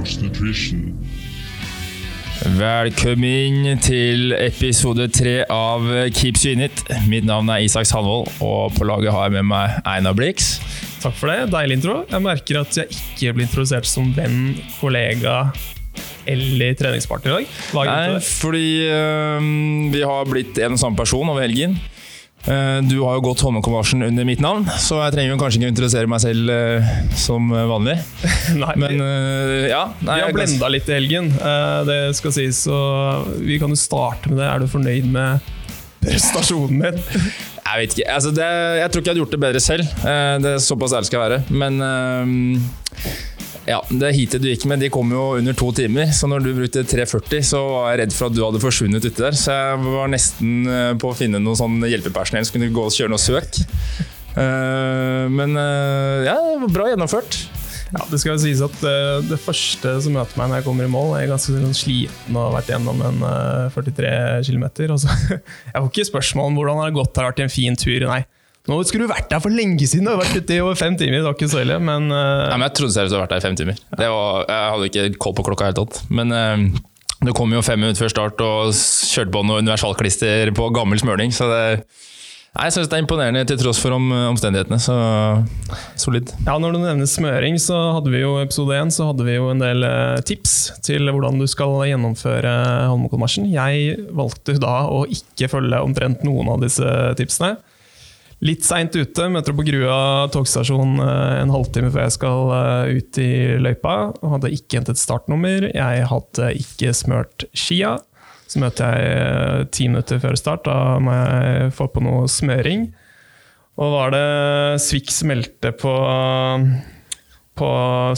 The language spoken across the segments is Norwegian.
Sports Nutrition. Velkommen til episode tre av Keeps You In It. Mitt navn er Isak Sandvold, og på laget har jeg med meg Einar Blix. Takk for det. Deilig intro. Jeg merker at jeg ikke blir introdusert som venn, kollega eller treningspartner i dag. Nei, fordi øh, vi har blitt en og samme person over helgen. Eh, du har jo gått Holmenkollmarsjen under mitt navn, så jeg trenger jo kanskje ikke å introdusere meg selv eh, som vanlig. Nei, Men ja. Nei, vi har blenda litt i helgen. Eh, Det skal sies, så vi kan jo starte med det. Er du fornøyd med prestasjonen min? Jeg vet ikke. Altså, det, jeg tror ikke jeg hadde gjort det bedre selv. Eh, Det er Såpass ærlig skal jeg være. Men eh, ja, det heatet du gikk med, de kom jo under to timer. Så når du brukte 3,40, så var jeg redd for at du hadde forsvunnet uti der. Så jeg var nesten eh, på å finne noe sånn hjelpepersonell som kunne gå og kjøre noe søk. Eh, Men eh, ja, det var bra gjennomført. Ja, Det skal jo sies at det, det første som møter meg når jeg kommer i mål, er ganske sånn sliten og har vært gjennom en eh, 43 km. Jeg får ikke spørsmål om hvordan det har gått, har vært en fin tur. Nei. Nå skulle du vært der for lenge siden! Du har vært ute i over fem timer. Det var ikke så ille, men uh... Nei, men Jeg trodde seriøst du hadde vært der i fem timer. Det var, jeg hadde ikke koll på klokka i det hele tatt. Men uh, du kom jo fem minutter før start og kjørte på noe universalklister på gammel smøring. Så det, nei, jeg syns det er imponerende til tross for om, omstendighetene. Så solid. Ja, Når du nevner smøring, så hadde vi jo episode 1 så hadde vi jo en del eh, tips til hvordan du skal gjennomføre Holmenkollmarsjen. Jeg valgte da å ikke følge omtrent noen av disse tipsene. Litt seint ute, møter på Grua togstasjon eh, en halvtime før jeg skal eh, ut i løypa. Hadde ikke hentet startnummer, jeg hadde ikke smørt skia. Så møter jeg eh, ti minutter før start, da må jeg få på noe smøring. Og var det Swix meldte på, på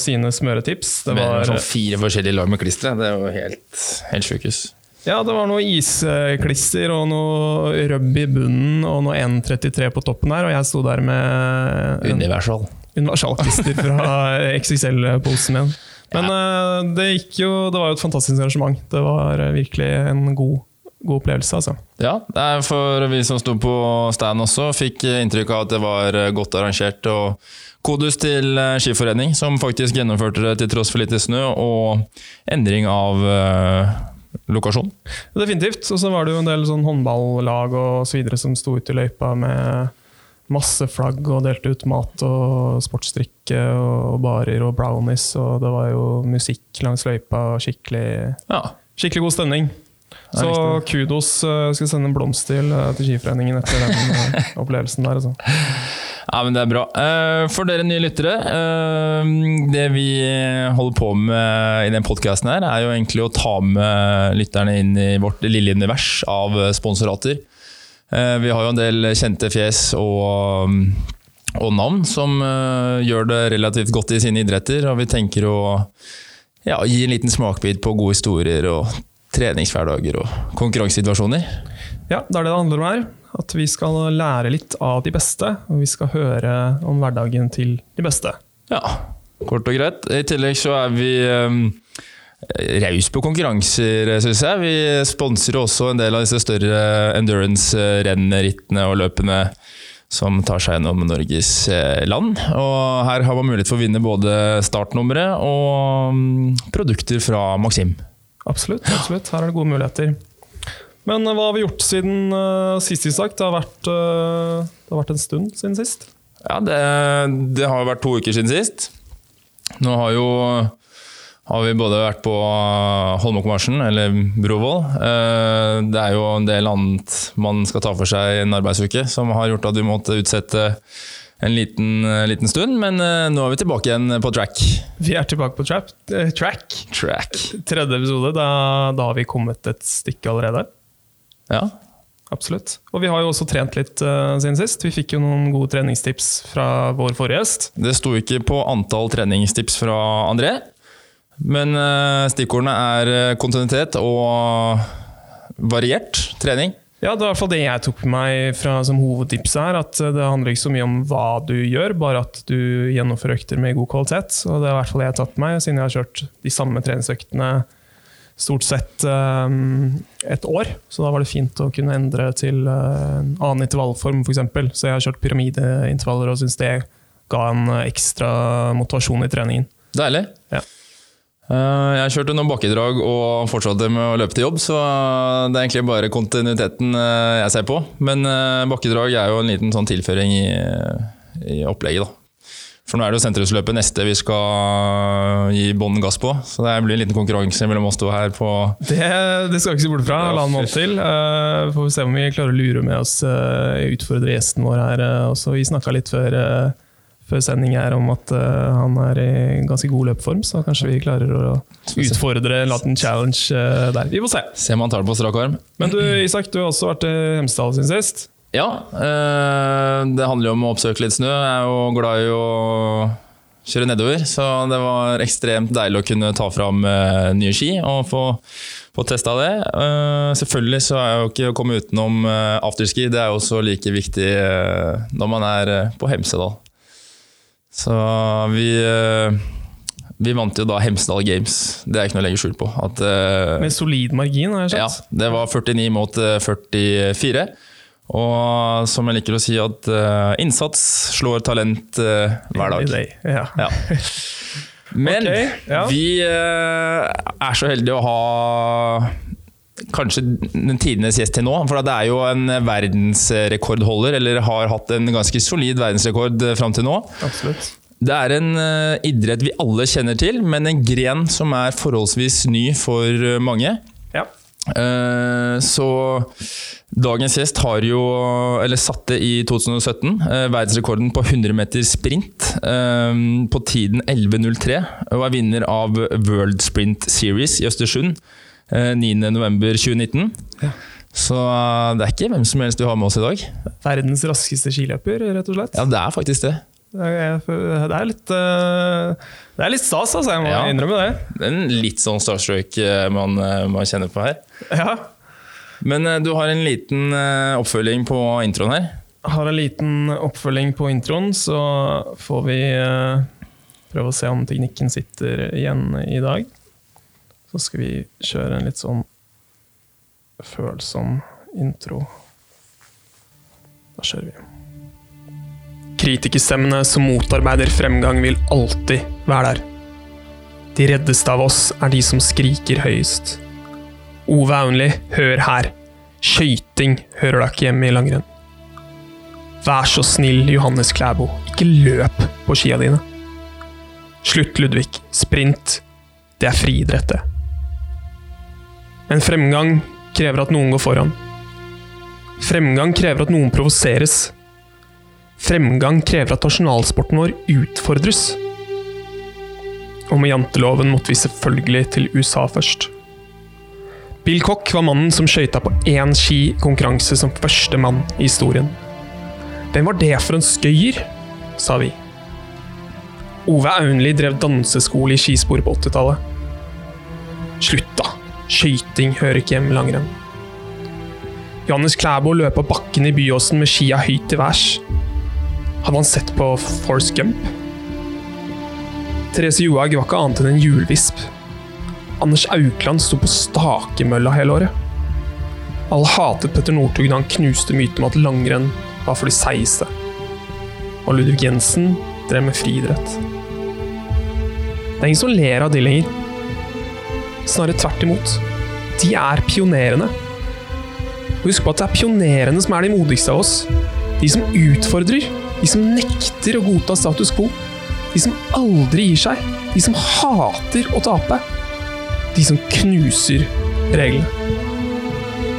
sine smøretips. Det Med var, sånn fire forskjellige lag med klistre, Det er jo helt, helt sjukehus. Ja, det var noe isklister og noe rubb i bunnen og noe N33 på toppen her, og jeg sto der med Universal. Universal. universalklister fra XXL-posen min. Men ja. det gikk jo Det var jo et fantastisk arrangement. Det var eh, virkelig en god, god opplevelse, altså. Ja, for vi som sto på stand også, fikk inntrykk av at det var godt arrangert. og Kodus til eh, skiforening, som faktisk gjennomførte det til tross for lite snø og endring av eh, lokasjon. Definitivt. Og så var det jo en del sånn håndballag og så videre som sto ute i løypa med masse flagg og delte ut mat og sportsdrikke og barer og brownies, og det var jo musikk langs løypa og skikkelig, Ja, skikkelig god stemning. Så kudos. eh, Jeg skal sende en blomst til, eh, til Skiforeningen etter den eh, opplevelsen der. Altså. Ja, men det er bra. Eh, For dere nye lyttere, eh, det vi holder på med i den podkasten her, er jo egentlig å ta med lytterne inn i vårt lille univers av sponsorater. Eh, Vi har jo en del kjente fjes og, og navn som gjør det relativt godt i sine idretter, og vi tenker å ja, gi en liten smakbit på gode historier og treningshverdager og konkurransesituasjoner. Ja, det er det det handler om her. At vi skal lære litt av de beste, og vi skal høre om hverdagen til de beste. Ja, kort og greit. I tillegg så er vi um, raus på konkurranser, syns jeg. Vi sponser også en del av disse større endurance-rennrittene og løpene som tar seg gjennom Norges eh, land. Og her har man mulighet for å vinne både startnummeret og mm, produkter fra Maxim. Absolutt, absolutt. Her er det gode muligheter. Men eh, hva har vi gjort siden uh, sist Isak? Det eh, det har vært en stund siden sist. Ja, det, det har jo vært to uker siden sist. Nå har jo har vi både vært på Holmenkollmarsjen, eller Brovoll. Det er jo en del annet man skal ta for seg i en arbeidsuke, som har gjort at vi måtte utsette en liten, liten stund. Men nå er vi tilbake igjen på track. Vi er tilbake på trap, eh, track. Track. Tredje episode. Da, da har vi kommet et stykke allerede. Ja. Absolutt. Og vi har jo også trent litt uh, siden sist. Vi fikk jo noen gode treningstips fra vår forrige gjest. Det sto ikke på antall treningstips fra André, men uh, stikkordene er eh, kontinuitet og variert trening. Ja, Det var i hvert fall det jeg tok med meg fra, som hovedtips her. At det handler ikke så mye om hva du gjør, bare at du gjennomfører økter med god kvalitet. Og det er i hvert fall det jeg har tatt med meg, siden jeg har kjørt de samme treningsøktene stort sett eh, et år. Så da var det fint å kunne endre til eh, en annen intervallform, f.eks. Så jeg har kjørt pyramideintervaller og syns det ga en eh, ekstra motivasjon i treningen. Deilig. Ja. Eh, Jeg kjørte noen bakkedrag og fortsatte med å løpe til jobb, så det er egentlig bare kontinuiteten jeg ser på. Men bakkedrag er jo en liten sånn tilføring i, i opplegget, da. For nå er det jo sentrumsløpet neste vi skal gi bånn gass på, så det blir en liten konkurranse mellom oss to her på Det, det skal vi ikke se bort fra. Halvannen måned til. Uh, får vi se om vi klarer å lure med oss uh, utfordre gjesten vår her uh, også. Vi snakka litt før, uh, før sending her om at uh, han er i ganske god løpeform, så kanskje vi klarer å utfordre en liten challenge der. Vi får se. Se om han tar det på strak arm. Men du Isak, du har også vært i Hemsedal sin sist. Ja, eh, det handler jo om å oppsøke litt snø. Jeg er jo glad i å kjøre nedover, så det var ekstremt deilig å kunne ta fram eh, nye ski og få, få testa det. Eh, selvfølgelig så er jo ikke å komme utenom afterski, det er jo også like viktig når man er på Hemsedal. Så vi vi vant jo da Hemsedal Games, det er ikke noe å legge skjul på. At, Med solid margin, har jeg sett. ja, det var 49 mot eh, 44. Og som jeg liker å si, at uh, innsats slår talent uh, hver dag. Ja. Ja. Men okay, ja. vi uh, er så heldige å ha kanskje den tidenes gjest til nå. For det er jo en verdensrekordholder, eller har hatt en ganske solid verdensrekord fram til nå. Absolutt. Det er en idrett vi alle kjenner til, men en gren som er forholdsvis ny for mange. Eh, Så dagens gjest har jo, eller satte i 2017, eh, verdensrekorden på 100 meter sprint eh, på tiden 11.03, og er vinner av World Sprint Series i Østersund eh, 9.11.2019. Ja. Så det er ikke hvem som helst vi har med oss i dag. Verdens raskeste skiløper, rett og slett. Ja, det er faktisk det. Det er, litt eh, Det er litt stas, altså. Jeg må Ja. innrømme det. Det er en litt sånn starstruck eh, man, eh, man kjenner på her. Ja. Men du har en liten oppfølging på introen her. Har en liten oppfølging på introen, så får vi prøve å se om teknikken sitter igjen i dag. Så skal vi kjøre en litt sånn følsom intro. Da kjører vi. Kritikerstemmene som motarbeider fremgang, vil alltid være der. De reddeste av oss er de som skriker høyest. Ove Aunli, hør her. Skøyting hører da ikke hjemme i langrenn. Vær så snill, Johannes Klæbo, ikke løp på skia dine. Slutt, Ludvig. Sprint. Det er friidrett, det. En fremgang krever at noen går foran. Fremgang krever at noen provoseres. Fremgang krever at nasjonalsporten vår utfordres. Og med janteloven måtte vi selvfølgelig til USA først. Bill Cock var mannen som skøyta på én ski konkurranse som første mann i historien. Hvem var det for en skøyer? sa vi. Ove Aunli drev danseskole i skispor på 80-tallet. Slutt, da. Skøyting hører ikke hjemme i langrenn. Johannes Klæbo løp av bakken i Byåsen med skia høyt til værs. Hadde han sett på Force Gump? Therese Johaug var ikke annet enn en hjulvisp. Anders Aukland sto på stakemølla hele året. Alle hatet Petter Northug da han knuste myten om at langrenn var for de seigeste. Og Ludvig Jensen drev med friidrett. Det er ingen som ler av de lenger. Snarere tvert imot. De er pionerene. Husk på at det er pionerene som er de modigste av oss. De som utfordrer. De som nekter å godta status quo. De som aldri gir seg. De som hater å tape. De som knuser reglene.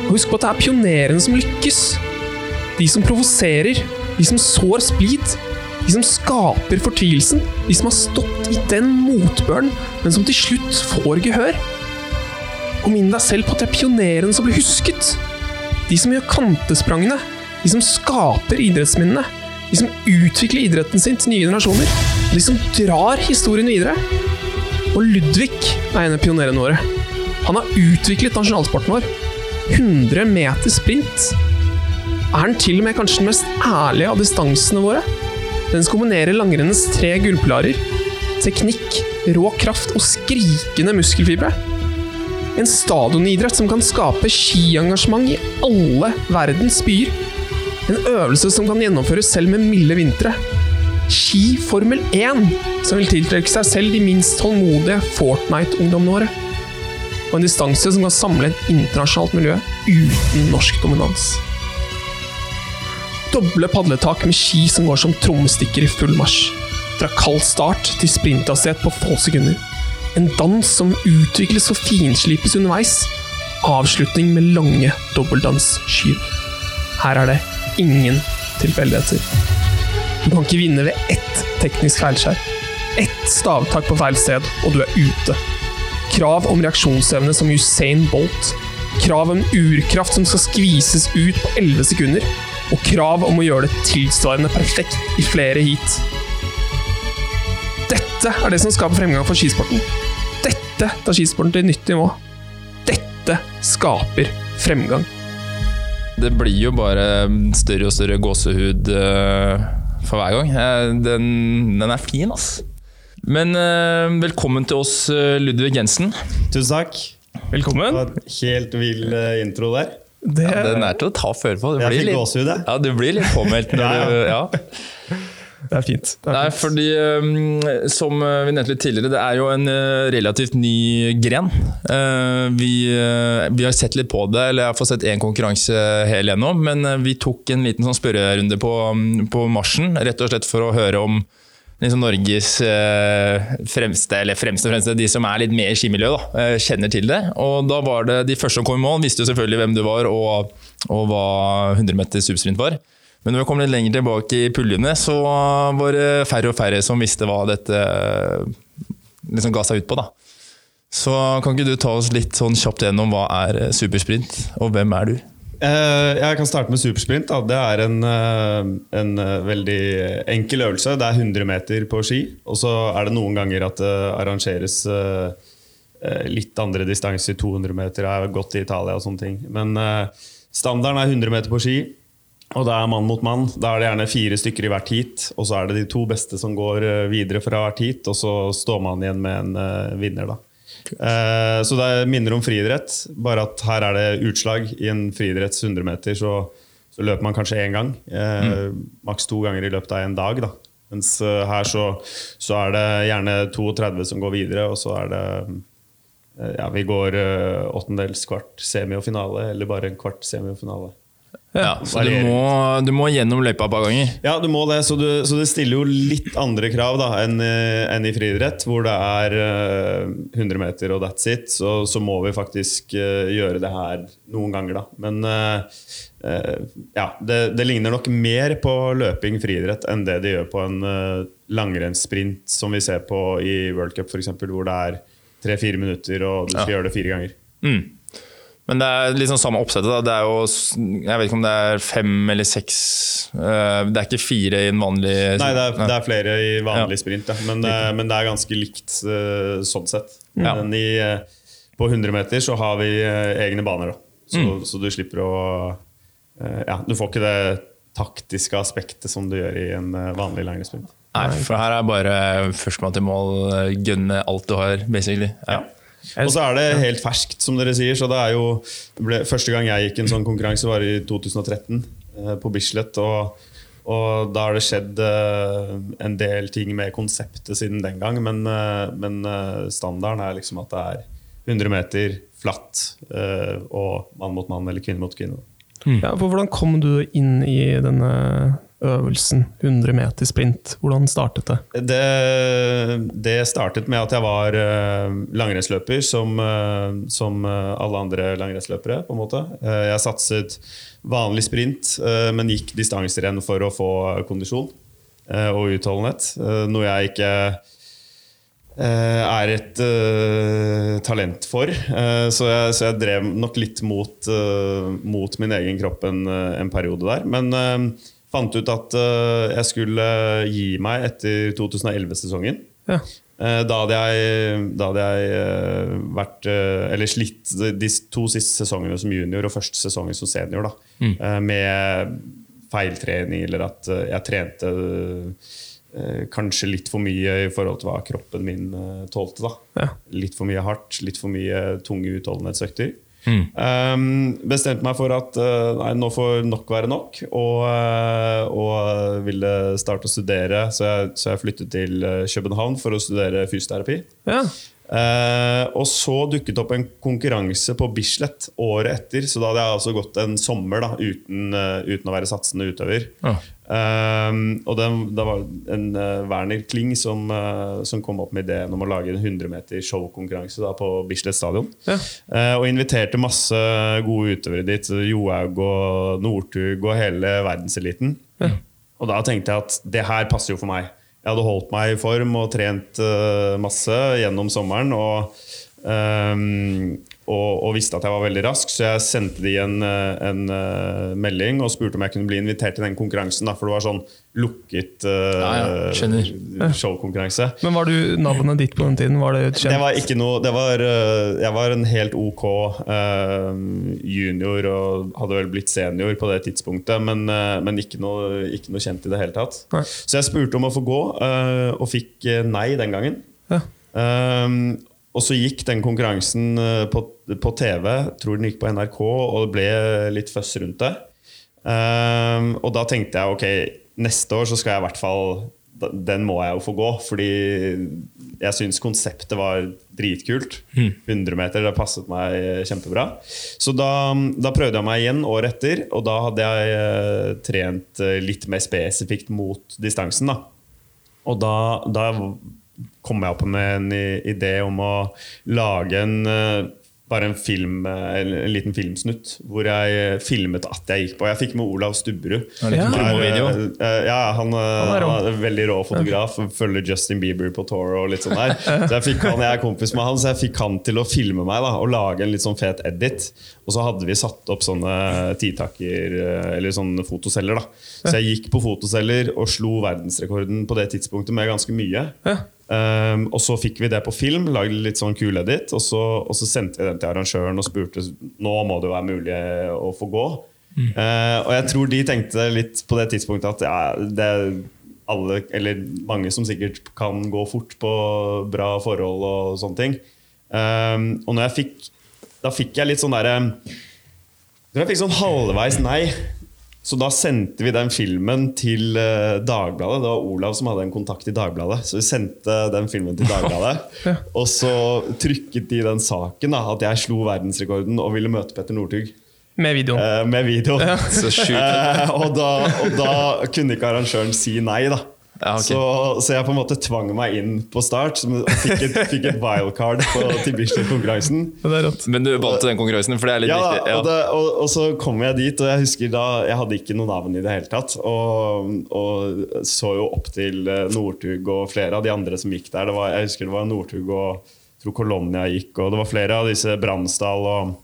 Og husk på at det er pionerene som lykkes. De som provoserer. De som sår splid. De som skaper fortvilelsen. De som har stått i den motbøren, men som til slutt får gehør. Og minn deg selv på at det er pionerene som blir husket. De som gjør kantesprangene. De som skaper idrettsminnene. De som utvikler idretten sin til nye generasjoner. De som drar historien videre. Og Ludvig er en av pionerene våre. Han har utviklet nasjonalsporten vår. 100 meter sprint. Er den til og med kanskje den mest ærlige av distansene våre? Den som kombinerer langrennens tre gullpilarer. Teknikk, rå kraft og skrikende muskelfibre. En stadionidrett som kan skape skiengasjement i alle verdens byer. En øvelse som kan gjennomføres selv med milde vintre. Ski Formel 1, som vil tiltrekke seg selv de minst tålmodige Fortnite-ungdommene våre. Og en distanse som kan samle et internasjonalt miljø uten norsk dominans. Doble padletak med ski som går som trommestikker i full marsj. Fra kald start til sprinthastighet på få sekunder. En dans som utvikles og finslipes underveis. Avslutning med lange dobbeltdansskyv. Her er det ingen tilfeldigheter. Du kan ikke vinne ved ett teknisk feilskjær. Ett stavtak på feil sted, og du er ute. Krav om reaksjonsevne som Usain Bolt. Krav om urkraft som skal skvises ut på 11 sekunder. Og krav om å gjøre det tilsvarende perfekt i flere heat. Dette er det som skaper fremgang for skisporten. Dette tar skisporten til et nytt nivå. Dette skaper fremgang. Det blir jo bare større og større gåsehud eh, for hver gang. Eh, Den, den er fin, ass. Men eh, velkommen til oss, Ludvig Jensen. Tusen takk. Det Velkommen. helt vill intro der. Det, Ja, den er til å ta føre på. Du blir litt, ja, du blir litt påmeldt når Ja, du ja. det er fint. Det er Nei, fint. fordi um, som eh, vi nevnte litt tidligere, det er jo en uh, relativt ny gren. Uh, vi, uh, vi har sett litt på det, eller jeg har fått sett én konkurranse hel gjennom, men vi tok en liten sånn spørrerunde på, um, på marsjen, rett og slett for å høre om liksom Norges fremste, eller fremste, fremste, de som er litt med i skimiljøet, kjenner til det. Og da var det de første som kom i mål, visste jo selvfølgelig hvem du var, og, og hva 100 meter subsprint var. Men når vi kom litt lenger tilbake i puljene, så var det færre og færre som visste hva dette liksom ga seg ut på. da. Så kan ikke du ta oss litt sånn kjapt gjennom hva er supersprint, og hvem er du? Eh, Jeg kan starte med supersprint. Da. Det er en, eh, en eh, veldig enkel øvelse. Det er 100 meter på ski. Og så er det noen ganger at det arrangeres eh, eh, litt andre distanser. 200 meter er godt i Italia og sånne ting. Men eh, standarden er 100 meter på ski. Og det er mann mot mann. Da er det gjerne fire stykker i hvert heat. Og så er det de to beste som går eh, videre fra hvert heat, og så står man igjen med en uh, vinner. da. Eh, Så det minner om friidrett, bare at her er det utslag. I en friidretts 100 meter så, så løper man kanskje én gang. Eh, Maks to ganger i løpet av en dag. da. Mens her så, så er det gjerne 32 som går videre, og så er det ja, Vi går åttendels, kvart, semi og finale, eller bare en kvart semi og finale. Ja, så du må, du må gjennom løypa et par ganger. Ja, du må det, så, du, så det stiller jo litt andre krav da, enn, eh, enn i friidrett, hvor det er eh, 100 meter og that's it. Så, så må vi faktisk eh, gjøre det her noen ganger, da. Men eh, eh, ja, det, det ligner nok mer på løping friidrett enn det det gjør på en langrennssprint som vi ser på i World Cup, f.eks., hvor det er tre-fire minutter og du skal Ja. gjøre det fire ganger. Mm. Men det er liksom samme oppsettet. Da. Det er jo, jeg vet ikke om det er fem eller seks eh, Det er ikke fire i en vanlig Nei, det er, det er flere i vanlig sprint, ja. men, eh, men det er ganske likt eh, sånn sett. Ja. Men i, på 100 meter så har vi egne baner, da. Så, Mm. så du slipper å Ja, du får ikke det taktiske aspektet som du gjør i en vanlig vanlig sprint. Nei, for her er bare førstemann til mål, gønne alt du har, basically. Ja. Og så er det helt ferskt, som dere sier. Så det er jo ble, Første gang jeg gikk en sånn konkurranse, var i 2013 eh, på Bislett. Og, og da har det skjedd eh, en del ting med konseptet siden den gang. Men, eh, men eh, standarden er liksom at det er 100 meter flatt eh, og mann mot mann eller kvinne mot kvinne. Ja, for hvordan kom du inn i denne øvelsen, 100 meter sprint? Hvordan startet det? Det, det startet med at jeg var uh, langrennsløper, som, eh, som eh, alle andre langrennsløpere. på en måte. Eh, jeg satset vanlig sprint, eh, men gikk distanserenn for å få kondisjon eh, og utholdenhet. eh, noe jeg ikke eh, er et uh, talent for. Uh, så, jeg, så jeg drev nok litt mot, uh, mot min egen kropp en, eh, en periode der. Men eh, fant ut at eh, jeg skulle gi meg etter 2011-sesongen. Ja. Eh, Da hadde jeg, da hadde jeg eh, vært eh, Eller slitt de to siste sesongene som junior og første sesongen som senior. Da, Eh, Med feiltrening, eller at eh, jeg trente eh, kanskje litt for mye i forhold til hva kroppen min eh, tålte. Da. Ja. Litt for mye hardt, litt for mye tunge utholdenhetsøkter. Um, bestemte meg for at uh, nei, nå får nok være nok, og, uh, og ville starte å studere. Så jeg, så jeg flyttet til uh, København for å studere fysioterapi. Ja. Uh, og så dukket opp en konkurranse på Bislett året etter. Så da hadde jeg altså gått en sommer da, uten, uh, uten å være satsende utøver. Ja. Uh, og det, det var en Werner Kling som, som kom opp med ideen om å lage en 100 meter showkonkurranse på Bislett stadion. Ja. og inviterte masse gode utøvere dit. Johaug og Northug og hele verdenseliten. Og da tenkte jeg at det her passer jo for meg. Jeg hadde holdt meg i form og trent uh, masse gjennom sommeren. Og, um, og, og, visste at jeg var veldig rask, så jeg sendte de en, en uh, melding og spurte om jeg kunne bli invitert til den konkurransen. Da, for det var sånn lukket uh, ja, ja. showkonkurranse. Men var du navnet ditt på den tiden? Var det kjent? Det var ikke noe det var, Jeg var en helt ok junior og hadde vel blitt senior på det tidspunktet, men, men ikke, noe, ikke, noe, kjent i det hele tatt. Nei. Så jeg spurte om å få gå, og fikk nei den gangen. Ja. Um, og så gikk den konkurransen på, på, TV, tror den gikk på NRK, og det ble litt føss rundt det. Um, og da tenkte jeg ok, neste år så skal jeg i hvert fall Den må jeg jo få gå, fordi jeg syns konseptet var dritkult. 100 meter, det passet meg kjempebra. Så da, da prøvde jeg meg igjen året etter, og da hadde jeg uh, trent litt mer spesifikt mot distansen. da og da, da kom jeg opp med en idé om å lage en bare en film, en liten filmsnutt hvor jeg filmet at jeg gikk på. Jeg fikk med Olav Stubberud. Ja. ja, han, han er en veldig rå fotograf. Følger Justin Bieber på tour og litt sånn der. Så jeg fikk han, jeg er kompis med han, så jeg fikk han til å filme meg da, og lage en litt sånn fet edit. Og så hadde vi satt opp sånne titakker, eller sånne fotoceller. da. Så jeg gikk på fotoceller og slo verdensrekorden på det tidspunktet med ganske mye. Um, og så fikk vi det på film, lagde litt sånn kul edit, og så, og så sendte vi den til arrangøren og spurte nå må det være mulig å få gå. Mm. Uh, og jeg tror de tenkte litt på det tidspunktet at ja, det er alle, eller mange som sikkert kan gå fort på bra forhold og sånne ting. Um, og når jeg fikk Da fikk jeg litt sånn derre Jeg fikk sånn halvveis nei. Så da sendte vi den filmen til uh, Dagbladet. Det var Olav som hadde en kontakt i Dagbladet. Så vi sendte den filmen til Dagbladet. Ja. Og så trykket de den saken da, at jeg slo verdensrekorden og ville møte Petter Northug. Med videoen. eh, med video. Så sjukt. Eh, og, da, og da kunne ikke arrangøren si nei, da. Ja, okay. så, så jeg på en måte tvang meg inn på start og fikk et, fikk et wildcard på, til Bislett-konkurransen. Men du vant den konkurransen, for det er litt Ja, viktig. Ja. og, det, og, og så kom jeg dit, og jeg husker da Jeg hadde ikke noe navn i det hele tatt. Og, og så jo opp til eh, Northug og flere av de andre som gikk der. Det var, jeg husker det var Northug og jeg tror Kolonia gikk, og det var flere av disse Bransdal og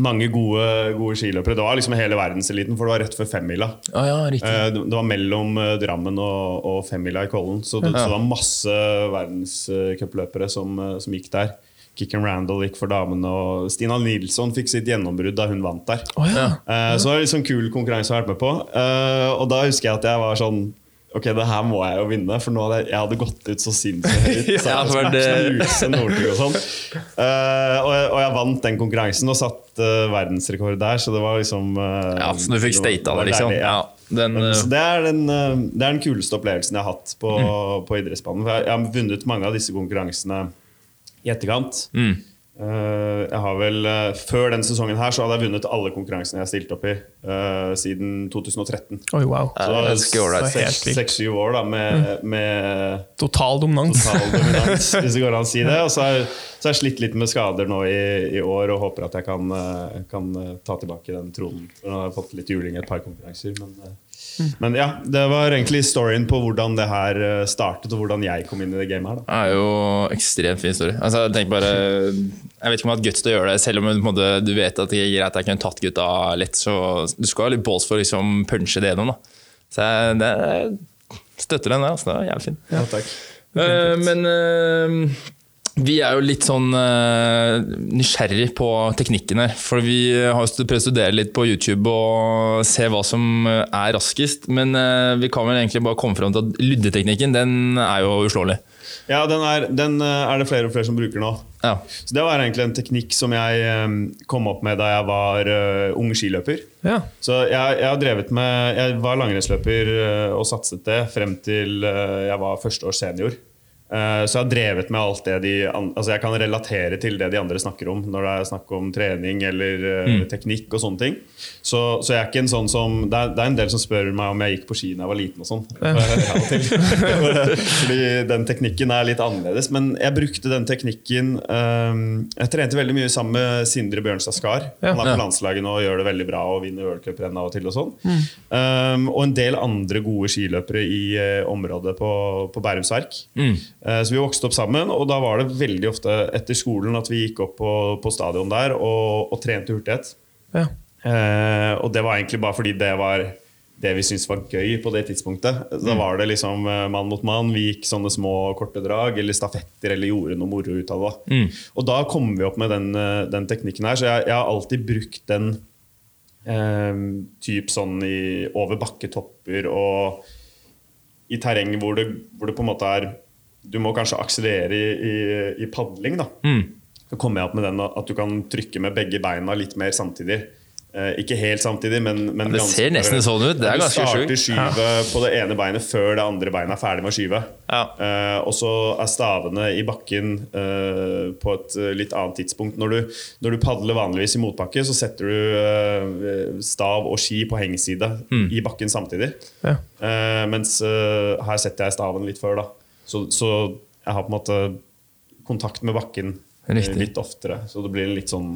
mange gode, gode skiløpere. Det var liksom hele verdenseliten, for det var rett før femmila. Ah, ja. Eh, Det det var mellom eh, Drammen og, og femmila i Kollen. Så det, så det var masse verdenscupløpere som, eh, som gikk der. Kicken Randall gikk for damene, og Stina Nilsson fikk sitt gjennombrudd da hun vant der. Oh, ja. Så det var sånn kul konkurranse å være med på. Og da husker jeg at jeg var sånn Ok, det her må jeg jo vinne, for nå hadde jeg, jeg hadde gått ut så sinnssykt høyt. Så Ja, for det- Northug og sånn. Eh, og, og jeg vant den konkurransen og satt uh, verdensrekord der, så det var liksom uh, Ja, så du fikk stata det, liksom. deilig, Ja, den, eh, det, er den, eh, det er den kuleste opplevelsen jeg har hatt på, Mm. på idrettsbanen. For jeg, jeg har vunnet mange av disse konkurransene i etterkant. mm. Eh, jeg har vel, eh, Før den sesongen her så hadde jeg vunnet alle konkurransene jeg har stilt opp i uh, siden 2013. Oi, wow. Er ganske ålreit. Så. Seks-syv år da med, med Total dominans. total dominans, hvis det går an å si det. Og så har jeg, har slitt litt med skader nå i, i år og håper at jeg kan, eh, kan eh, ta tilbake den tronen. For Nå har jeg fått litt juling i et par konkurranser. Men, eh, men ja, det var egentlig storyen på hvordan det her startet, og hvordan jeg kom inn i det gamet her. da Det er jo ekstremt fin story. Altså, tenk bare, jeg vet ikke om jeg har hatt guts til å gjøre det, selv om på en måte, du vet at det er greit jeg kunne tatt gutta lett. Så du skal ha litt balls for å liksom punche det gjennom. Da. Så jeg, det, jeg støtter den der. Altså, det er jævlig fin. Ja, takk. Uh, men eh, Vi er jo litt sånn uh, nysgjerrig på teknikken her. For vi har prøvd å studere litt på YouTube og se hva som er raskest. Men uh, vi kan vel egentlig bare komme fram til at lyddeteknikken den er jo uslåelig. Ja, den er, den er, det flere og flere som bruker nå. Ja. Så Det var egentlig en teknikk som jeg kom opp med da jeg var uh, ung skiløper. Ja. Så jeg, jeg, har drevet med Jeg var langrennsløper uh, og satset det frem til uh, jeg var første år senior. Eh, så jeg har drevet med alt det de Altså jeg kan relatere til det de andre snakker om når det er snakk om trening eller eh, mm. teknikk og sånne ting. Så, så, jeg er ikke en sånn som det er, det er, en del som spør meg om jeg gikk på ski da jeg var liten og sånn. Fordi den teknikken er litt annerledes. Men jeg brukte den teknikken um, Jeg trente veldig mye sammen med Sindre Bjørnstad Skar. Han er på landslaget nå og gjør det veldig bra og vinner worldcuprenn av og til. Og sånn um, Og en del andre gode skiløpere i uh, området på, på Bærums Verk. Mm. Eh, så vi vokste opp sammen, og da var det veldig ofte etter skolen at vi gikk opp på, på stadion der og, og trente hurtighet. Ja. Eh, og det var egentlig bare fordi det var det vi syntes var gøy på det tidspunktet. Da mm. var det liksom eh, mann mot mann. Vi gikk sånne små korte drag eller stafetter eller gjorde noe moro ut av det. Mm. Og da kom vi opp med den, eh, den teknikken her. Så jeg, jeg, har alltid brukt den eh, typ sånn i, over bakketopper og i terreng hvor det, hvor det på en måte er du må kanskje akselerere i, i, i padling. da. Mm. Så kommer jeg opp med den at du kan trykke med begge beina litt mer samtidig. Eh, ikke helt samtidig, men, men Det ser nesten sånn ut. Det er ganske sjukt. Du starter skyvet ja. på det ene beinet før det andre beinet er ferdig med å skyve. Ja. Eh, og så er stavene i bakken eh, på et eh, litt annet tidspunkt. Når du, når du, padler vanligvis i motbakke, så setter du eh, stav og ski på hengside mm. i bakken samtidig. Ja. Eh, mens her setter jeg staven litt før. da så, så, jeg har på en måte kontakt med bakken eh, Riktig. litt oftere. Så det blir en litt sånn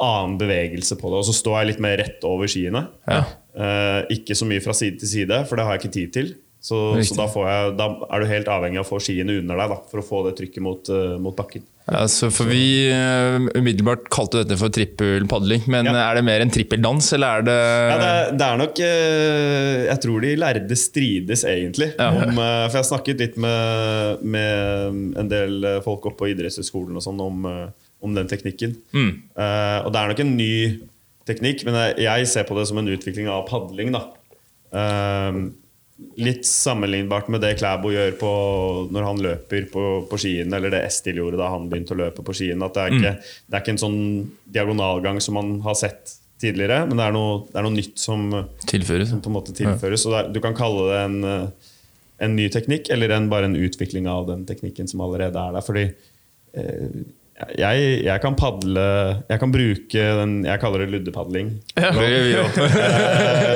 annen bevegelse på det. Og så står jeg litt mer rett over skiene. Ja. Eh, ikke så mye fra side til side, for det har jeg ikke tid til. Så, så da, jeg, da, er du helt avhengig av å få skiene under deg da, for å få det trykket mot, uh, mot bakken. Ja, for Vi uh, umiddelbart kalte dette for trippelpadling, men ja. er det mer en trippeldans, eller er det Ja, det, det er nok uh, Jeg tror de lærde strides, egentlig. Om, for jeg har snakket litt med, med en del folk oppe på idrettshøyskolen og sånn om, om, den teknikken. Mm. og det er nok en ny teknikk, men jeg, jeg, ser på det som en utvikling av padling. da. Uh, litt sammenlignbart med det Klæbo gjør på, når han løper på, på skien, eller det Estil gjorde da han begynte å løpe på skien. At det er, ikke, mm. det er ikke en sånn diagonalgang som man har sett tidligere, men det er noe, det er noe nytt som tilføres. Som på en måte tilføres. Ja. Er, du kan kalle det en, en ny teknikk, eller en, bare en utvikling av den teknikken som allerede er der. Fordi eh, jeg, jeg, kan padle Jeg kan bruke den Jeg kaller det luddepadling. Ja, eh,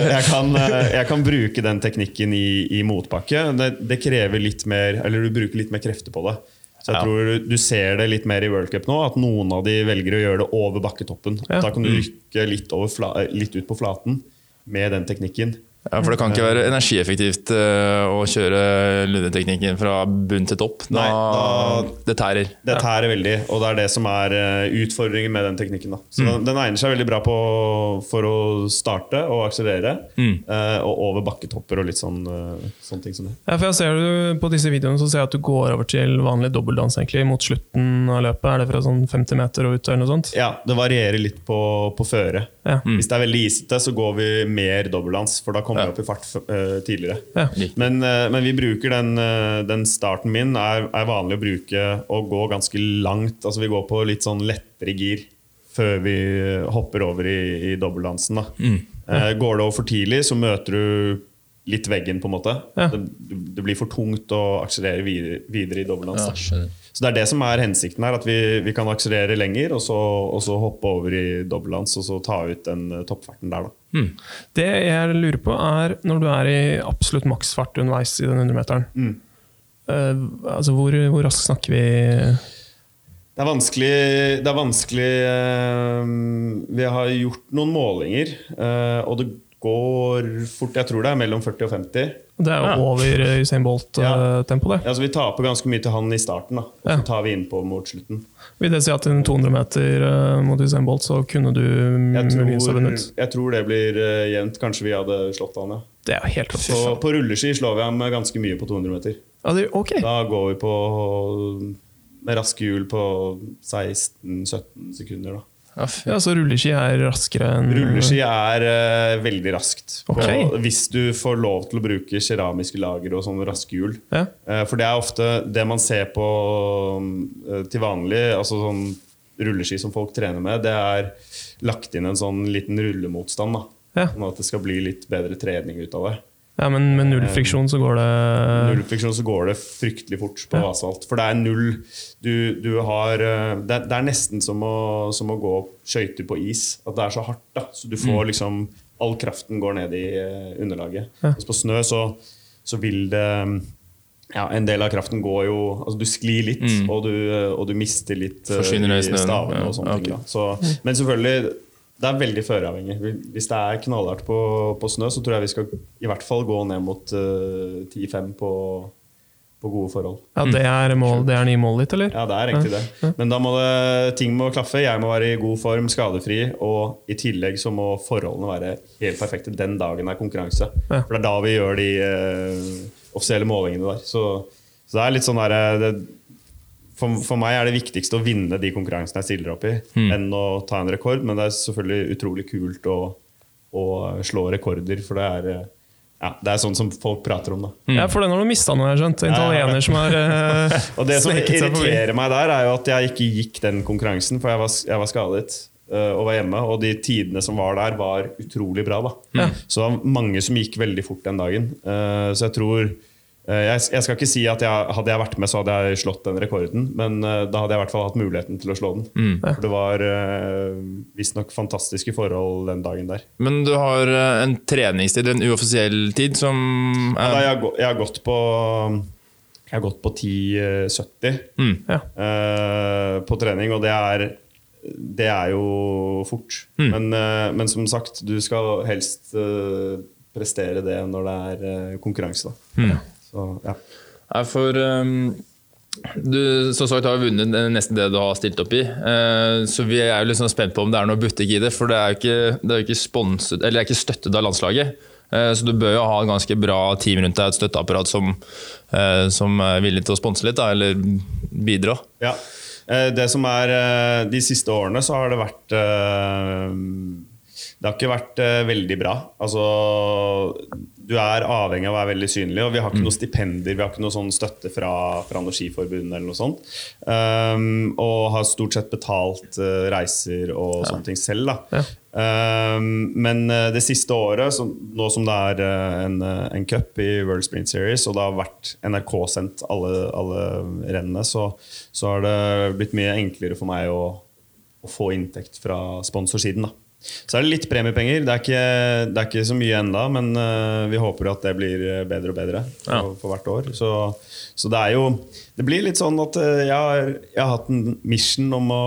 jeg, kan, eh, jeg kan bruke den teknikken i, i motbakke. Det, det, krever litt mer Eller du bruker litt mer krefter på det. Så jeg ja. tror du, du, ser det litt mer i World Cup nå, at noen av de velger å gjøre det over bakketoppen. Ja. Da kan du mm. rykke litt, litt ut på flaten med den teknikken. Ja, For det kan ikke være energieffektivt uh, å kjøre lundeteknikken fra bunn til topp. Da, Nei, da, det tærer. Det tærer veldig, og det er det som er uh, utfordringen med den teknikken. Da. Så mm. den, den, egner seg veldig bra på, for å starte og akselerere, mm. uh, og over bakketopper og litt sånn, sånne ting som det. Ja, for jeg ser du På disse videoene så ser jeg at du går over til vanlig dobbeltdans egentlig, mot slutten av løpet. Er det fra sånn 50 meter og ut? eller noe sånt? Ja, det varierer litt på, på føre. Ja. Mm. Hvis det er veldig isete, så går vi mer dobbeltdans. for da kommer kommer ja. opp i fart uh, tidligere. Ja. Men, uh, men, vi bruker den, uh, den starten min er, er, vanlig å bruke å gå ganske langt. Altså Vi går på litt sånn lettere gir før vi hopper over i, i dobbeltdansen. Mm. går det over for tidlig, så møter du litt veggen, på en måte. Ja. Det, det, blir for tungt å akselerere videre, videre i dobbeltdans. Ja, så det er det som er hensikten her, at vi, vi kan akselerere lenger, og så, og så, hoppe over i dobbeltlands og så ta ut den uh, toppfarten der. Mm. Det jeg lurer på, er når du er i absolutt maksfart underveis i den 100-meteren, mm. uh, altså hvor, hvor raskt snakker vi? Det er vanskelig, det er vanskelig uh, Vi har gjort noen målinger, og det går fort. Jeg tror det er mellom 40 og 50. Det er jo ja. over Usain Bolt-tempo, det. Ja, så Vi taper ganske mye til han i starten, da. og så tar vi innpå mot slutten. Vil det si at innen 200 meter uh, mot Usain Bolt, så kunne du muligens ha vunnet? Jeg tror det blir uh, jevnt. Kanskje vi hadde slått han, ja. Det er helt på, på rulleski slår vi ham ganske mye på 200 meter. Ja, det, okay. Da går vi på med raske hjul på 16-17 sekunder. da. Ja, Så rulleski er raskere enn Rulleski er uh, veldig raskt. På, Hvis du får lov til å bruke keramiske lager og sånne raske hjul. Ja. Uh, for det er ofte det man ser på uh, til vanlig, altså sånn rulleski som folk trener med, det er lagt inn en sånn liten rullemotstand. da. Ja. Sånn at det skal bli litt bedre trening ut av det. Ja, men med null friksjon så går det Nullfriksjon så går det fryktelig fort på asfalt. For det er null Du, du har eh, det, det er nesten som å, som å gå skøyter på is. At det er så hardt. da Så du får liksom All kraften går ned i underlaget. underlaget. Hvis på snø så, så vil det ja, En del av kraften går jo altså Du sklir litt, og, du, og du mister litt eh, Forsvinner i stavene ja. og sånne okay. ting. Så, men selvfølgelig det er veldig føreavhengig. Hvis det er knallhardt på, på snø, så tror jeg vi skal i hvert fall gå ned mot uh, 10-5 på, på gode forhold. Ja, det er, mål, det er nye målet ditt, eller? Ja, det er egentlig det. Men da må det, ting må klaffe. Jeg må være i god form, skadefri. Og i tillegg så må forholdene være helt perfekte den dagen det er konkurranse. For det er da vi gjør de uh, offisielle målingene der. Så, så det er litt sånn derre det, for, for meg er det viktigste å vinne de konkurransene jeg stiller opp i, enn å ta en rekord. Men det er selvfølgelig utrolig kult å, å slå rekorder, for det er, ja, det er sånn som folk prater om. da Ja, for den har du mista nå, har jeg skjønt. En italiener som har eh, Og det som irriterer meg der, er jo at jeg ikke gikk den konkurransen, for jeg var, jeg var skadet uh, og var hjemme. Og de tidene som var der, var utrolig bra. da Så det var mange som gikk veldig fort den dagen. Uh, så jeg tror jeg, jeg skal ikke si at jeg, hadde jeg vært med, så hadde jeg slått den rekorden. Men eh, da hadde jeg i hvert fall hatt muligheten til å slå den. For det var uh, visstnok fantastiske forhold den dagen der. Men du har eh, en treningstid, en uoffisiell tid, som Ja, da, jeg, har jeg har gått på Jeg har gått på 10,70 mm. Ja. eh, på trening, og det er det er jo fort. Men, eh, men som sagt, du skal helst eh, prestere det når det er eh, konkurranse. Da. Så, ja. Nei, for um, du som sagt har vunnet nesten det du har stilt opp i. Uh, så vi er jo sånn spent på om det er noe butikk i det. For det er jo ikke, det er ikke sponset, eller det er ikke støttet av landslaget. Eh, så du bør jo ha et ganske bra team rundt deg, et støtteapparat som, eh, som er villig til å sponse litt, da, eller bidra. Ja. Det som er De siste årene så har det vært Det har ikke vært veldig bra. Altså Du er avhengig av å være veldig synlig, og vi har ikke noe stipender, vi har ikke noe sånn støtte fra, fra noe skiforbund eller noe sånt. Um, og har stort sett betalt uh, reiser og sånne ting selv. da Um, men eh, det siste året, så, nå som det er eh, en, eh, en cup i World Sprint Series, og det har vært NRK-sendt alle, alle rennene, så, så har det blitt mye enklere for meg å, å få inntekt fra sponsorsiden. da så er det litt premiepenger. Det er ikke, det er ikke så mye enda, men uh, vi håper at det blir bedre og bedre for, Ja. for hvert år. Så, så det er jo Det blir litt sånn at uh, jeg har, jeg har hatt en mission om å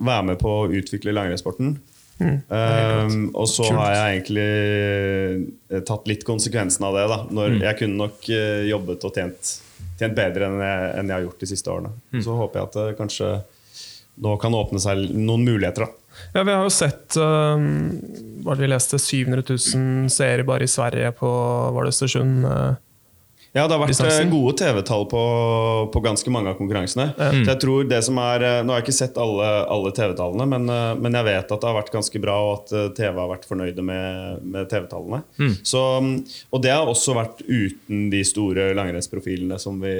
være med på å utvikle langrennssporten. Um, og så har jeg egentlig eh, tatt litt konsekvensen av det. da Når Jeg kunne nok uh, jobbet og tjent, tjent bedre enn jeg, enn jeg har gjort de siste årene. Så håper jeg at det kanskje nå kan åpne seg noen muligheter. da Ja, vi har jo sett uh, vi leste? 700 000 seere bare i Sverige på var det Østersund. eh, Ja, det har vært Distansen. eh, gode TV-tall på, på ganske mange av konkurransene. Så jeg tror det som er, eh, Nå har jeg ikke sett alle, alle TV-tallene, men, eh, men jeg vet at det har vært ganske bra, og at TV har vært fornøyde med, med TV-tallene. Så, mm, Og det har også vært uten de store langrennsprofilene som, vi,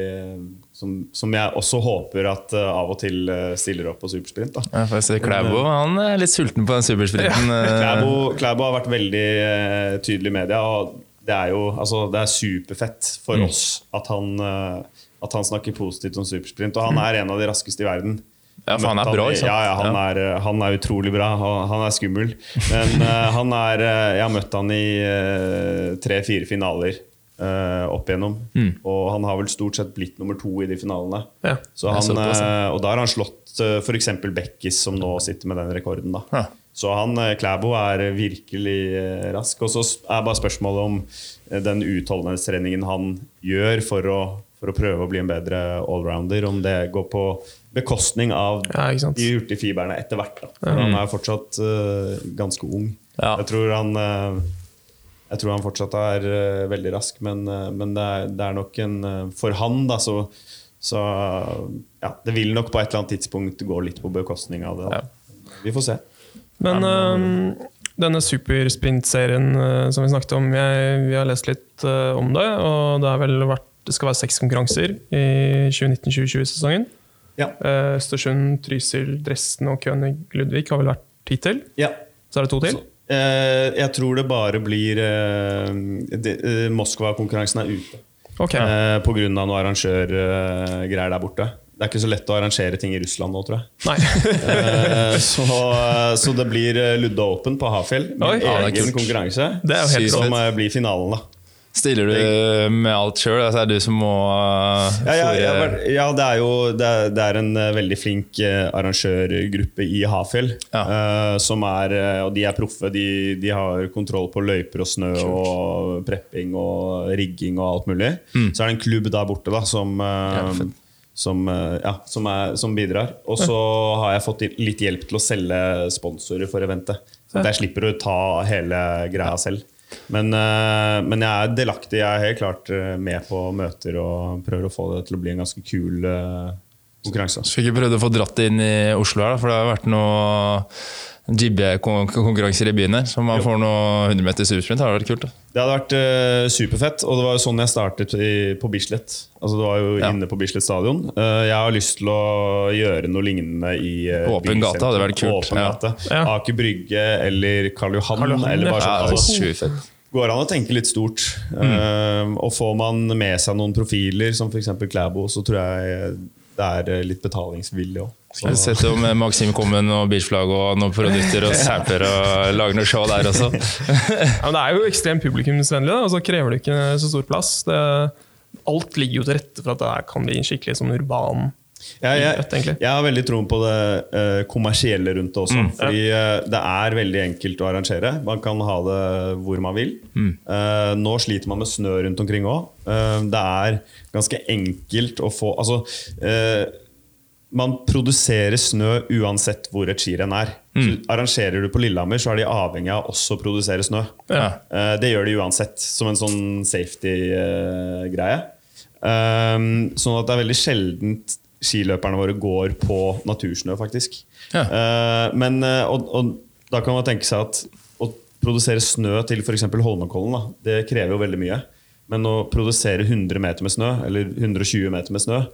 som, som jeg også håper at av og til stiller opp på supersprint. da. Ja, ser Klæbo han er litt sulten på den supersprinten. Ja. Klæbo, Klæbo har vært veldig tydelig i media. Og det er jo altså, det er superfett for Mm. oss at han, eh, at han snakker positivt om supersprint. Og han er en av de raskeste i verden. Ja, for han er bra, ikke sant? Ja, ja, han. Er, eh, han er utrolig bra. Han, er skummel. Men eh, han er Jeg har møtt han i tre-fire finaler Uh, opp igjennom. Mm. Og han har vel stort sett blitt nummer to i de finalene. Ja. Så han, og da har han slått uh, f.eks. Bekkis, som nå sitter med den rekorden. da Ja. Så han, eh, Klæbo er virkelig eh, rask. Og så er bare spørsmålet om eh, den utholdenhetstreningen han gjør for å, for å prøve å bli en bedre allrounder, om det går på bekostning av Ja, de hurtige fibrene etter hvert. Da. For Han er fortsatt uh, ganske ung. Ja. Jeg tror han uh, jeg tror han fortsatt er uh, veldig rask, men, men det, er, det er nok en For han, da, så, Så ja, det vil nok på et eller annet tidspunkt gå litt på bekostning av det. Vi får se. Men uh, denne supersprint-serien øh, som vi snakket om, jeg, vi har lest litt uh, om det. Og det, vært, det skal være seks konkurranser i 2019-2020-sesongen. Ja. Eh, Østersund, Trysil, Dresden og König Ludvig har vel vært hittil. ja. Så er det to til. Eh, jeg tror det bare blir Moskva-konkurransen er ute. Okay. Av noe arrangørgreier der borte. Det er ikke så lett å arrangere ting i Russland nå, tror jeg. Nei. Eh, så, så det blir eh, Ludde Open på Hafjell med Oi. Ja, egen kult. konkurranse. Det er jo helt Som eh, blir finalen, da. Stiller du med alt sjøl? Altså, er det du som må uh, Ja, ja, ja, ja, det er jo det er, det er en veldig flink arrangørgruppe i Hafjell. Ja. eh, som er, og de er proffe. De, de har kontroll på løyper og snø og prepping og rigging og alt mulig. Så er det en klubb der borte da, som, uh, Ja. Som, eh, ja, som, er, som bidrar. Og så har jeg fått litt hjelp til å selge sponsorer for eventet. Så jeg slipper å ta hele greia selv. Men, eh, men jeg er delaktig. Jeg er helt klart eh, med på møter og prøver å få det til å bli en ganske kul konkurranse. Skulle ikke prøvd å få dratt det inn i Oslo her, da, for det har vært noe jibbe-konkurranser i byen her. Så man får noe 100 meter supersprint. Det hadde vært kult. da. Det hadde vært uh, superfett, og det var jo sånn jeg startet i, på Bislett. Altså Det var jo Ja. inne på Bislett stadion. Uh, jeg har lyst til å gjøre noe lignende i uh, Åpen gate hadde vært kult, Åpen ja. gate. Ja. Aker Brygge eller Karl Johan. Karl Johan, eller bare sånn. Ja, det var går an å tenke litt stort. Eh, og får man med seg noen profiler, som f.eks. Klæbo, så tror jeg det er litt betalingsvillig òg. Jeg har sett om Maxim kommer med noe beachflagg og noen produkter og samper og lager noe show der også. Ja, men det er jo ekstremt publikumsvennlig, da, og så krever det ikke så stor plass. Det, alt ligger jo til rette for at det kan bli en skikkelig sånn urban Jeg, jeg, jeg har veldig troen på det eh, kommersielle rundt det også. Fordi eh, det er veldig enkelt å arrangere. Man kan ha det hvor man vil. Eh, nå sliter man med snø rundt omkring òg. det er ganske enkelt å få Altså eh, man produserer snø uansett hvor et skirenn er. Så arrangerer du på Lillehammer, så er de avhengig av også å produsere snø. Ja. Uh, det gjør de uansett, som en sånn safety-greie. sånn at det er veldig sjeldent skiløperne våre går på natursnø, faktisk. Ja. Uh, men, eh, og, og da kan man tenke seg at å produsere snø til f.eks. Holmenkollen, da, det krever jo veldig mye. Men å produsere 100 meter med snø, eller 120 meter med snø,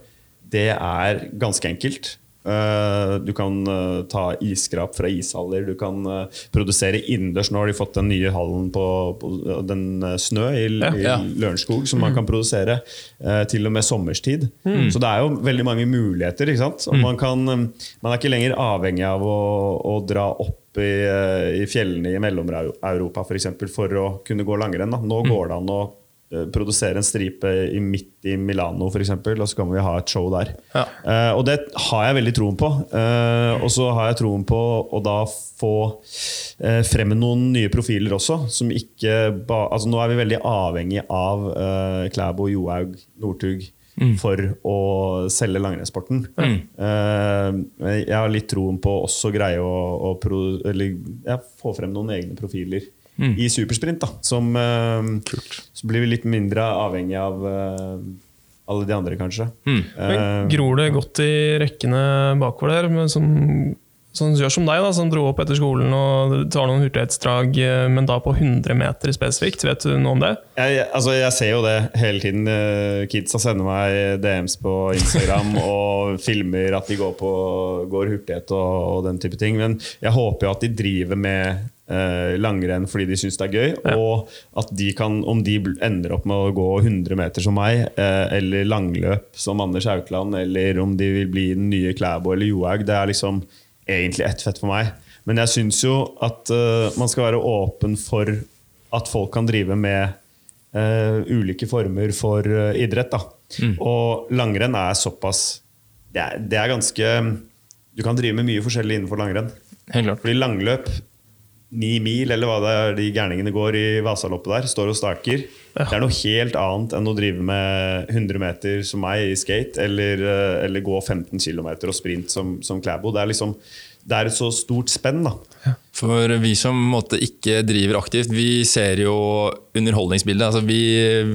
det er ganske enkelt. Eh, Du kan eh, ta isskrap fra ishaller. Du kan eh, produsere innendørs. Nå har de fått den nye hallen på, på den snø i, Ja. i Lørenskog som man kan produsere til og med sommerstid. Så det er jo veldig mange muligheter. Og man, kan, man er ikke lenger avhengig av å, å dra opp i, i fjellene i Mellom-Europa for, eksempel, for å kunne gå langrenn. Da. Nå går det an å produsere en stripe i, midt i Milano, for eksempel, og så kan vi ha et show der. Ja. Uh, og det har jeg veldig troen på. Uh, og så har jeg troen på å da få uh, frem noen nye profiler også. Som ikke ba, altså Nå er vi veldig avhengig av uh, Klæbo, Johaug, Northug for å selge langrennssporten. Eh, jeg har litt troen på også greie å, å pro, eller, ja, få frem noen egne profiler. I supersprint, da. Som, eh, så blir vi litt mindre avhengig av eh, alle de andre, kanskje. Men Eh, gror det godt i rekkene bakover der? Men som, som gjør som deg, da, som dro opp etter skolen og tar noen hurtighetsdrag, men da på 100 meter spesifikt. Vet du noe om det? Jeg, altså jeg ser jo det hele tiden. Kidsa sender meg DMs på Instagram og filmer at de går, på, går hurtighet og, og den type ting. Men jeg håper jo at de driver med eh, langrenn fordi de syns det er gøy. Ja. Og at de kan, om de ender opp med å gå 100 meter som meg, eh, eller langløp som Anders Haukeland, eller om de vil bli den nye Klæbo eller Johaug, det er liksom egentlig ett fett for meg. Men jeg syns jo at eh, man skal være åpen for at folk kan drive med eh, ulike former for eh, idrett. Da. Og langrenn er såpass det er, det er ganske Du kan drive med mye forskjellig innenfor langrenn. Helt klart. Fordi langløp, ni mil, eller hva det er de gærningene går i Vasaloppet der, står og staker. Det er noe helt annet enn å drive med 100 meter som meg i skate, eller, eh, eller gå 15 km og sprint som, som Klæbo. Det er liksom det er et så stort spenn. da. For vi som måtte, ikke driver aktivt, vi ser jo underholdningsbildet. Altså, vi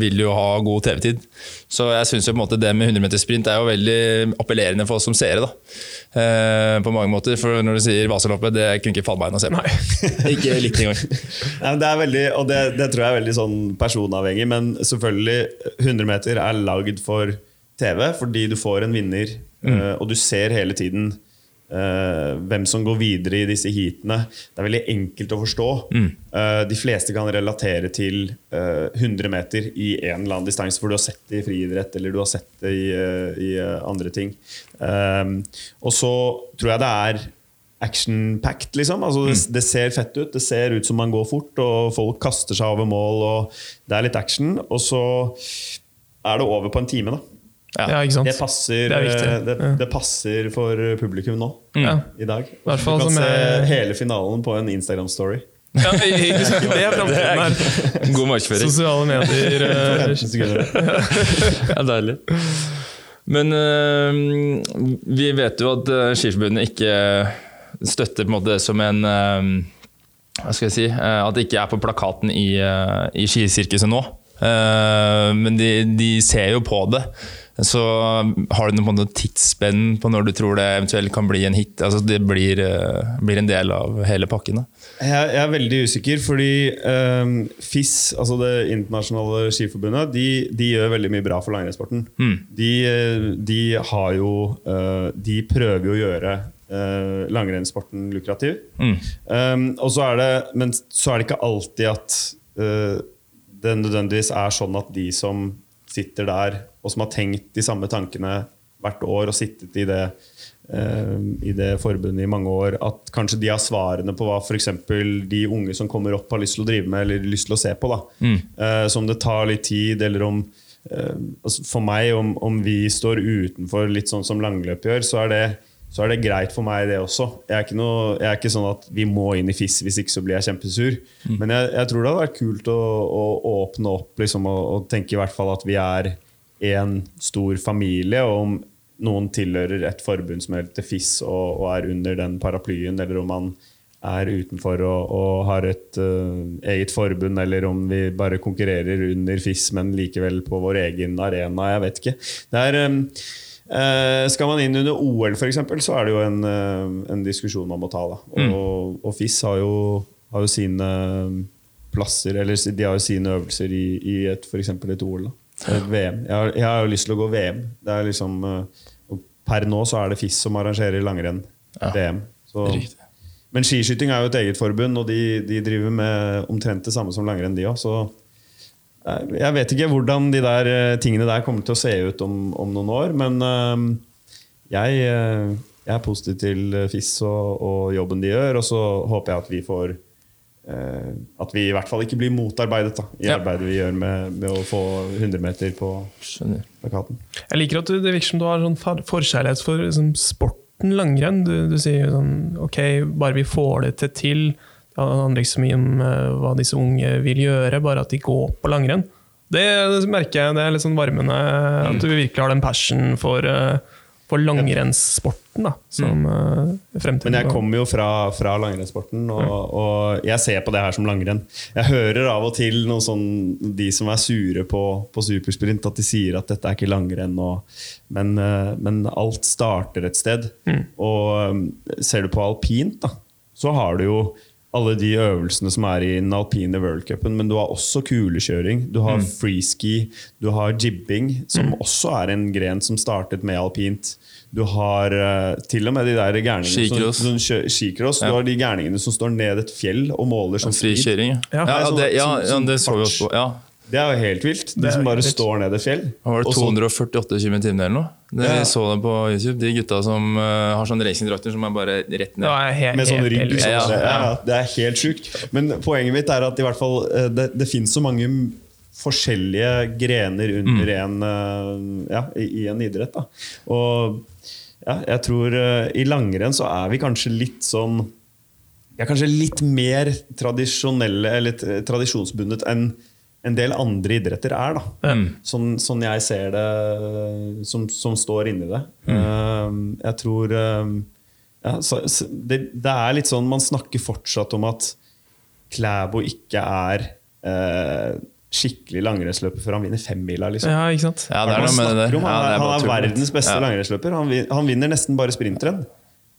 vil jo ha god TV-tid. Så jeg syns det med 100 meter sprint er jo veldig appellerende for oss som seere. da. Eh, på mange måter. For når du sier Vasaloppet, det kunne ikke falle meg inn å se på. ikke litt engang. Nei, men det er veldig, og det, det tror jeg er veldig sånn personavhengig, men selvfølgelig 100 meter er lagd for TV fordi du får en vinner, mm. og du ser hele tiden eh, hvem som går videre i disse heatene. Det er veldig enkelt å forstå. Eh, de fleste kan relatere til uh, 100 meter i en eller annen distanse, for du har sett det i friidrett eller du har sett det i, eh, i eh, andre ting. Eh, og så tror jeg det er action-packed, liksom. Altså, det, det ser fett ut. Det ser ut som man går fort, og folk kaster seg over mål, og det er litt action. Og så er det over på en time, da. Ja, ikke sant? Det passer, Det eh, det, det passer for publikum nå. Ja. I dag. du kan som se jeg- hele finalen på en Instagram-story. Ja, ikke sant? det er framtiden her. God markedsføring. Sosiale medier. eh, Ja, deilig. Men øh, vi vet jo at Skiforbundet ikke støtter på en måte det som en øh, Hva skal jeg si At det ikke er på plakaten i, i skisirkuset nå. Uh, men de, de ser jo på det. Så har du noen tidsspenn på når du tror det eventuelt kan bli en hit? Altså Det blir, øh, blir en del av hele pakken? da Jeg, jeg er veldig usikker, fordi um, FIS, altså det internasjonale skiforbundet, de, de gjør veldig mye bra for langrennssporten. De, eh, de har jo eh, De prøver jo å gjøre Uh, langrennssporten lukrativ. Um, og så er det, men så er det ikke alltid at uh, det nødvendigvis er sånn at de som sitter der, og som har tenkt de samme tankene hvert år og sittet i det, eh, i det forbundet i mange år, at kanskje de har svarene på hva f.eks. de unge som kommer opp, har lyst til å drive med eller lyst til å se på. Da. Eh, så om det tar litt tid, eller om eh, altså For meg, om, om vi står utenfor litt sånn som langløp gjør, så er det så er det greit for meg, det også. Jeg er ikke, noe, jeg er ikke sånn at vi må inn i FIS, hvis ikke så blir jeg kjempesur. Men jeg, jeg tror det hadde vært kult å, å, å åpne opp liksom, og, og tenke i hvert fall at vi er en stor familie. Og om noen tilhører et forbund som heter FIS og, og er under den paraplyen, eller om man er utenfor og, og har et uh, eget forbund, eller om vi bare konkurrerer under FIS, men likevel på vår egen arena. Jeg vet ikke. Det er... Eh, skal man inn under OL, for eksempel, så er det jo en, eh, en diskusjon man må ta. Da. Og, og FIS har jo, har jo sine plasser, eller de har jo sine øvelser i, i et, for eksempel et OL. Da. Et VM. Jeg har, jeg har jo lyst til å gå VM. Det er liksom, eh, per nå så er det FIS som arrangerer langrenn. VM. Så, men skiskyting er jo et eget forbund, og de, de driver med omtrent det samme som langrenn, de òg. Jeg vet ikke hvordan de der eh, tingene der kommer til å se ut om, om noen år, men eh, jeg, eh, jeg er positiv til FIS og, og jobben de gjør, og så håper jeg at vi får At vi i hvert fall ikke blir motarbeidet da, i Ja. arbeidet vi gjør med, med å få 100 meter på Skjønner. plakaten. Jeg liker at du, det virker som du har sånn for- forkjærlighet for liksom, sporten langrenn. Du, du sier sånn Ok, bare vi får det til Det handler ikke så mye om eh, hva disse unge vil gjøre, bare at de går på langrenn. Det, merker jeg, det er litt sånn varmende. At du virkelig har den passion for, eh, for langrennssporten. Da, som fremtiden. Men jeg kommer jo fra, fra langrennssporten, og, og jeg ser på det her som langrenn. Jeg hører av og til noen sånn, de som er sure på, på supersprint, at de sier at dette er ikke langrenn. Og, men, eh, men alt starter et sted. Og eh, ser du på alpint, da, så har du jo alle de øvelsene som er i den alpine worldcupen, men du har også kulekjøring, du har freeski, du har jibbing, som også er en gren som startet med alpint. Du har uh, til og med de der gærningene som, som kjø- skicross. Ja. Du har de gærningene som står ned et fjell og måler som. Frikjøring, ja. Ja. Det, ja, Som- ja, det så vi også. Ja. Det er jo helt vilt. De som bare står ned et fjell. Var det 248 km i timen eller noe. Det, Ja. Så det på YouTube. De gutta som uh, har sånne racingdrakter som er bare rett ned. helt, Med sånn rygg. Sånn, Ja, ja, det er helt sjukt. Men poenget mitt er at i hvert fall eh, det, det finnes så mange forskjellige grener under en, eh, ja, i, i en idrett. Da. Og ja, jeg tror uh, i langrenn så er vi kanskje litt sånn Vi er kanskje litt mer tradisjonelle eller tradisjonsbundet enn en del andre idretter er. da sånn, sånn jeg ser det, som, som står inni det. Um, jeg tror um, Ja, så, det, det er litt sånn Man snakker fortsatt om at Klæbo ikke er eh, skikkelig langrennsløper før han vinner femmila. Liksom. Ja, ikke sant? Ja, det er det om, Ja, han, det er, er han er verdens beste Ja. langrennsløper. Han, han vinner nesten bare sprintrenn.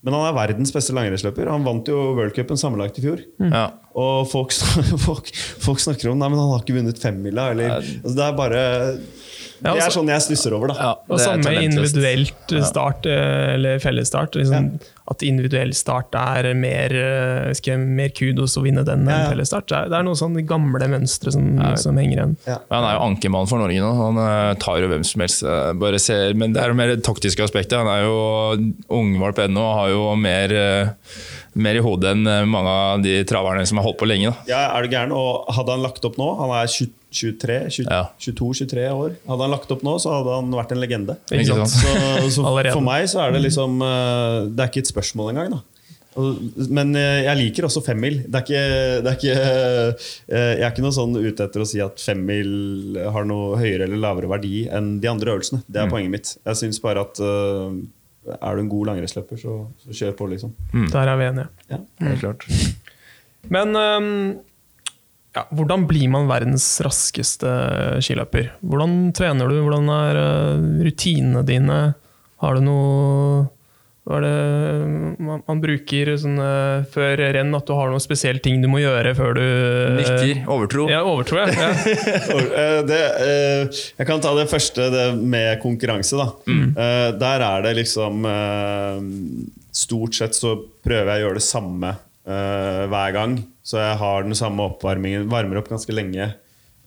Men han er verdens beste langrennsløper. Han vant jo worldcupen sammenlagt i fjor. Ja. Og folk, folk, folk snakker om Nei, men han har ikke vunnet femmila. Eller, altså, det er bare Ja, Det er altså- sånn jeg stusser over, da. Ja, Og samme individuelt start, eh, eller fellesstart. Liksom, At individuell start er mer, eh, skal mer kudos å vinne den enn Ja, ja. fellesstart. Det er, noen sånne gamle mønstre som, som henger igjen. Ja, han er jo ankermann for Norge nå. Han eh, tar jo hvem som helst. eh, Bare ser, men det er jo mer det taktiske aspektet. Han er jo ungvalp ennå og har jo mer, eh, mer i hodet enn eh, mange av de traverne som har holdt på lenge. Da. Ja, er du gæren? Og hadde han lagt opp nå Han er 20 23, 20, Ja. 22-23 år. Hadde han lagt opp nå, så hadde han vært en legende. Ikke Ikke sant? Så, så for meg så er det liksom eh, Det er ikke et spørsmål engang. da Men eh, jeg liker også femmil. Det er ikke, det er ikke, eh, jeg er ikke noe sånn ute etter å si at femmil har noe høyere eller lavere verdi enn de andre øvelsene. Det er poenget mitt. Jeg syns bare at er du en god langrennsløper, så, så kjør på, liksom. Der er vi enige. Ja. Helt klart. Men øhm, ja, hvordan blir man verdens raskeste skiløper? Hvordan trener du? Hvordan er øh, rutinene dine? Har du noe hva er det man, man bruker sånn, øh, før renn? At du har noen spesielle ting du må gjøre før du øh, Overtro. Ja, overtro, ja. ja. Eh, det, eh, jeg kan ta det første det med konkurranse. Da. Eh, der er det liksom eh, Stort sett så prøver jeg å gjøre det samme eh, hver gang. Så jeg har den samme oppvarmingen. Varmer opp ganske lenge.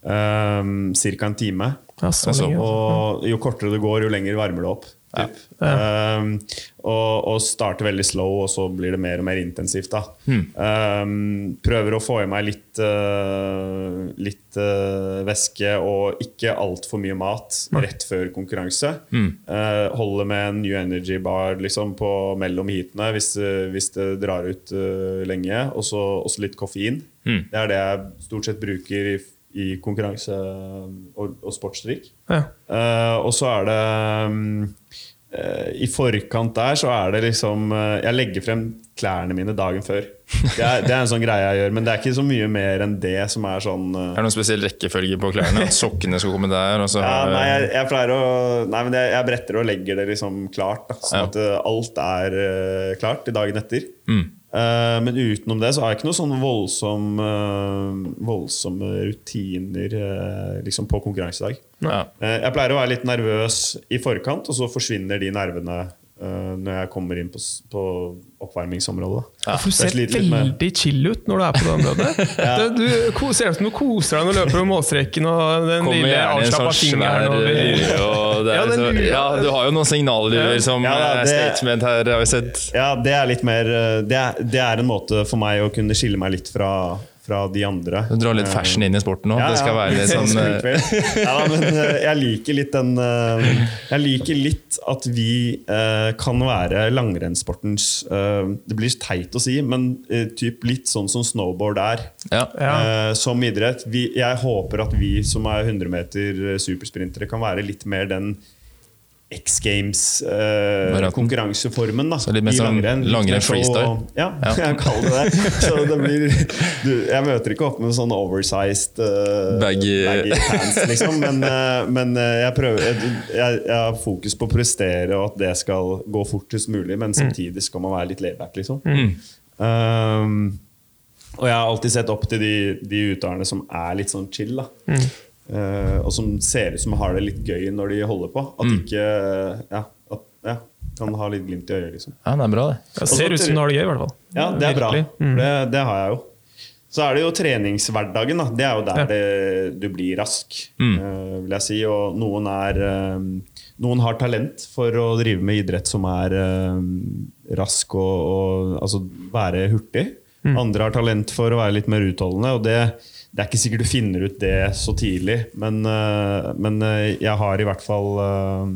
Um, Ca. en time. Ja, så Altså. Og jo kortere det går, jo lenger varmer det opp. Typ. Um, og, og starter veldig slow, og så blir det mer og mer intensivt. Da. Um, prøver å få i meg litt, uh, litt uh, væske og ikke altfor mye mat rett før konkurranse. Uh, holder med en New Energy bar liksom, på mellom heatene hvis, hvis det drar ut lenge. Og så litt koffein. Det er det jeg stort sett bruker i, i konkurranse og, og sportsdrikk. ja. Uh, og så er det um, uh, I forkant der så er det liksom uh, Jeg legger frem klærne mine dagen før. Det er, det er en sånn greie jeg gjør, men det er ikke så mye mer enn det som er sånn eh, Er det noen spesiell rekkefølge på klærne? At sokkene skal komme der? Og så ja, nei, jeg, jeg pleier å Nei, men jeg, jeg bretter og legger det liksom klart. Da, sånn Ja. at alt er klart til dagen etter. Mm. Eh, men utenom det så har jeg ikke noe sånn voldsom, eh, voldsomme rutiner eh, liksom på konkurransedag. ja. Jeg pleier å være litt nervøs i forkant, og så forsvinner de nervene eh, når jeg kommer inn på, på oppvarmingsområdet. Ja. Du ser veldig chill ut når du er på det området. det, du ser ut som du koser deg når du løper over målstreken og den Kommer lille sånn avslappa fingeren over er Ja, så- Ja, du har jo noen signaler Ja. som Ja, eh, det- statement her, har vi sett. Ja, det er litt mer eh, det er, det er en måte for meg å kunne skille meg litt fra, fra de andre. Du drar litt Eh, fashion inn i sporten nå. Det skal være litt sånn eh, ja, men eh, jeg liker litt den eh, Jeg liker litt at vi eh, kan være langrennssportens eh, Det blir teit å si, men eh, typ litt sånn som snowboard er. ja. Ja. Eh, som idrett. Jeg håper at vi som er 100 meter eh, supersprintere, kan være litt mer den X. Games-konkurranseformen. da Så litt mer sånn langrenn. Freestyle. Ja, Ja. jeg kaller det det. Så det blir, du, jeg møter ikke opp med sånn oversized eh, Baggy- pants, liksom. Men, eh, men eh, jeg prøver jeg, jeg, jeg har fokus på å prestere, og at det skal gå fortest mulig. Men samtidig skal man være litt layback, liksom. Um, og jeg har alltid sett opp til de, de utøverne som er litt sånn chill. da Eh, og som ser ut som har det litt gøy når de holder på. At ikke ja, at, ja, kan ha litt glimt i øyet, liksom. ja, det er bra, det. Det ser ut som du har det gøy, i hvert fall. Ja, det er bra. Mm. Det, det har jeg jo. Så er det jo treningshverdagen. Da. Det er jo der Ja. det, du blir rask, Mm. uh, vil jeg si. Og noen er eh, Noen har talent for å drive med idrett som er eh, rask og, og altså være hurtig. Mm. Andre har talent for å være litt mer utholdende. Og det, det er ikke sikkert du finner ut det så tidlig, men, eh, men eh, jeg har i hvert fall eh,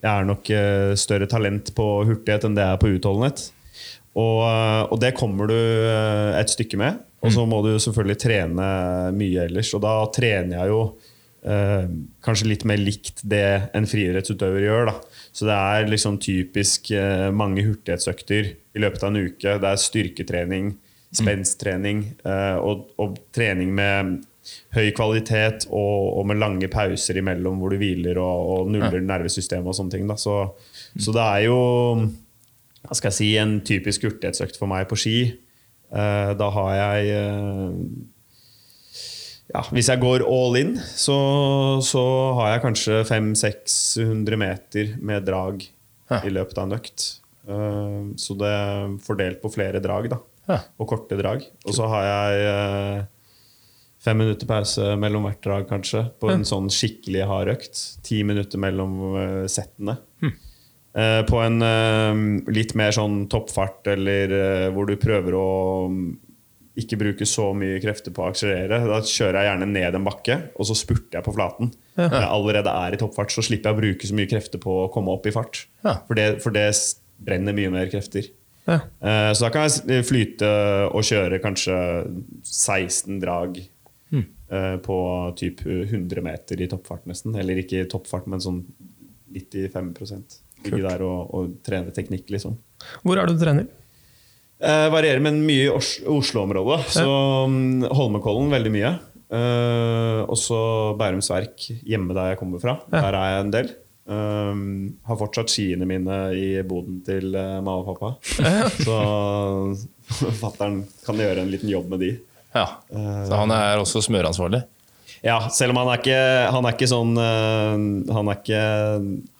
Jeg er nok større talent på hurtighet enn det er på utholdenhet. Og, og det kommer du et stykke med. Og så må du selvfølgelig trene mye ellers. Og da trener jeg jo eh, kanskje litt mer likt det en friidrettsutøver gjør. da. Så det er liksom typisk eh, mange hurtighetsøkter i løpet av en uke. Det er styrketrening, spensttrening eh, og, og trening med høy kvalitet og, og med lange pauser imellom hvor du hviler og, og nuller nervesystemet og sånne ting. Så, så det er jo hva skal jeg si, en typisk hurtighetsøkt for meg på ski. Eh, da har jeg eh, ja, Hvis jeg går all in, så, så har jeg kanskje 500-600 meter med drag i løpet av en økt. Så det er fordelt på flere drag, da. Ja. Og korte drag. Og så har jeg eh, fem minutter pause mellom hvert drag, kanskje. På en sånn skikkelig hard økt. Ti minutter mellom eh, settene. Eh, på en eh, litt mer sånn toppfart, eller eh, hvor du prøver å mm, ikke bruke så mye krefter på å akselerere. Da kjører jeg gjerne ned en bakke, og så spurter jeg på flaten. Når jeg allerede er i toppfart, så slipper jeg å bruke så mye krefter på å komme opp i fart. Ja. For, det, for det brenner mye mer krefter. Ja. Eh, Så da kan jeg flyte og kjøre kanskje 16 drag mm. på typ 100 meter i toppfart, nesten. Eller ikke i toppfart, men sånn 95 Ligge der og, og trene teknikk, liksom. Hvor er det du trener? Eh, varierer, men mye i Os- Oslo-området. Så mm, Holmenkollen veldig mye. Eh, og så Bærums Verk, hjemme der jeg kommer fra. Der er jeg en del. Um, har fortsatt skiene mine i boden til uh, mamma og pappa. Så fatter'n kan gjøre en liten jobb med de. Ja. Så han er også smøransvarlig? Ja, selv om han er ikke, han er ikke sånn eh, han, er ikke,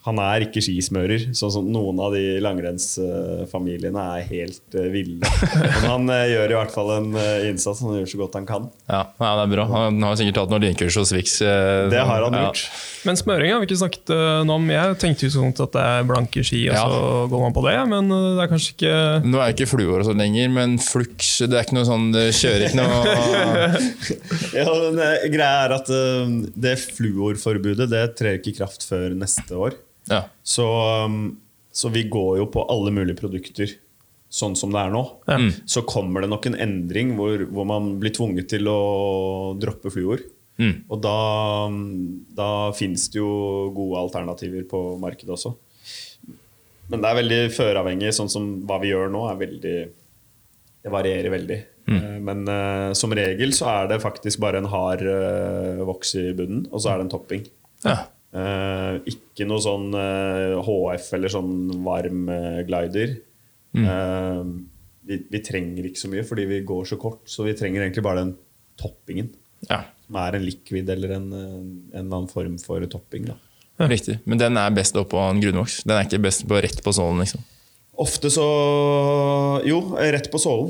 han er ikke skismører, sånn som noen av de langrennsfamiliene er helt eh, ville. Men han eh, gjør i hvert fall en eh, innsats. Han gjør så godt han kan. Ja, ja, det er bra. Han har sikkert tatt noen lynkurs hos Swix. Det har han ja. gjort. Men smøring har vi ikke snakket noe om. Jeg tenkte jo sånn at det er blanke ski, og Ja. så går man på det. Men det er kanskje ikke Nå er ikke fluor og sånn lenger, men flux Det er ikke noe sånn Det kjører ikke noe Ja, men, greia er at det fluorforbudet det trer ikke i kraft før neste år. Ja. Så, um, så vi går jo på alle mulige produkter sånn som det er nå. Ja. Mm. Så kommer det nok en endring hvor, hvor man blir tvunget til å droppe fluor. Mm. Og da, da fins det jo gode alternativer på markedet også. Men det er veldig føravhengig. Sånn som hva vi gjør nå, er veldig Det varierer veldig. Mm. Men uh, som regel så er det faktisk bare en hard uh, voks i bunnen, og så er det en topping. ja. Eh, ikke noe sånn uh, HF eller sånn varm uh, glider. Eh, vi, vi trenger ikke så mye fordi vi går så kort, så vi trenger egentlig bare den toppingen. ja. Som er en liquid eller en, eh, en annen form for topping. Da. Riktig. Men den er best oppå en grunnvoks. Den er ikke best på rett på sålen, liksom. Ofte så Jo, rett på sålen.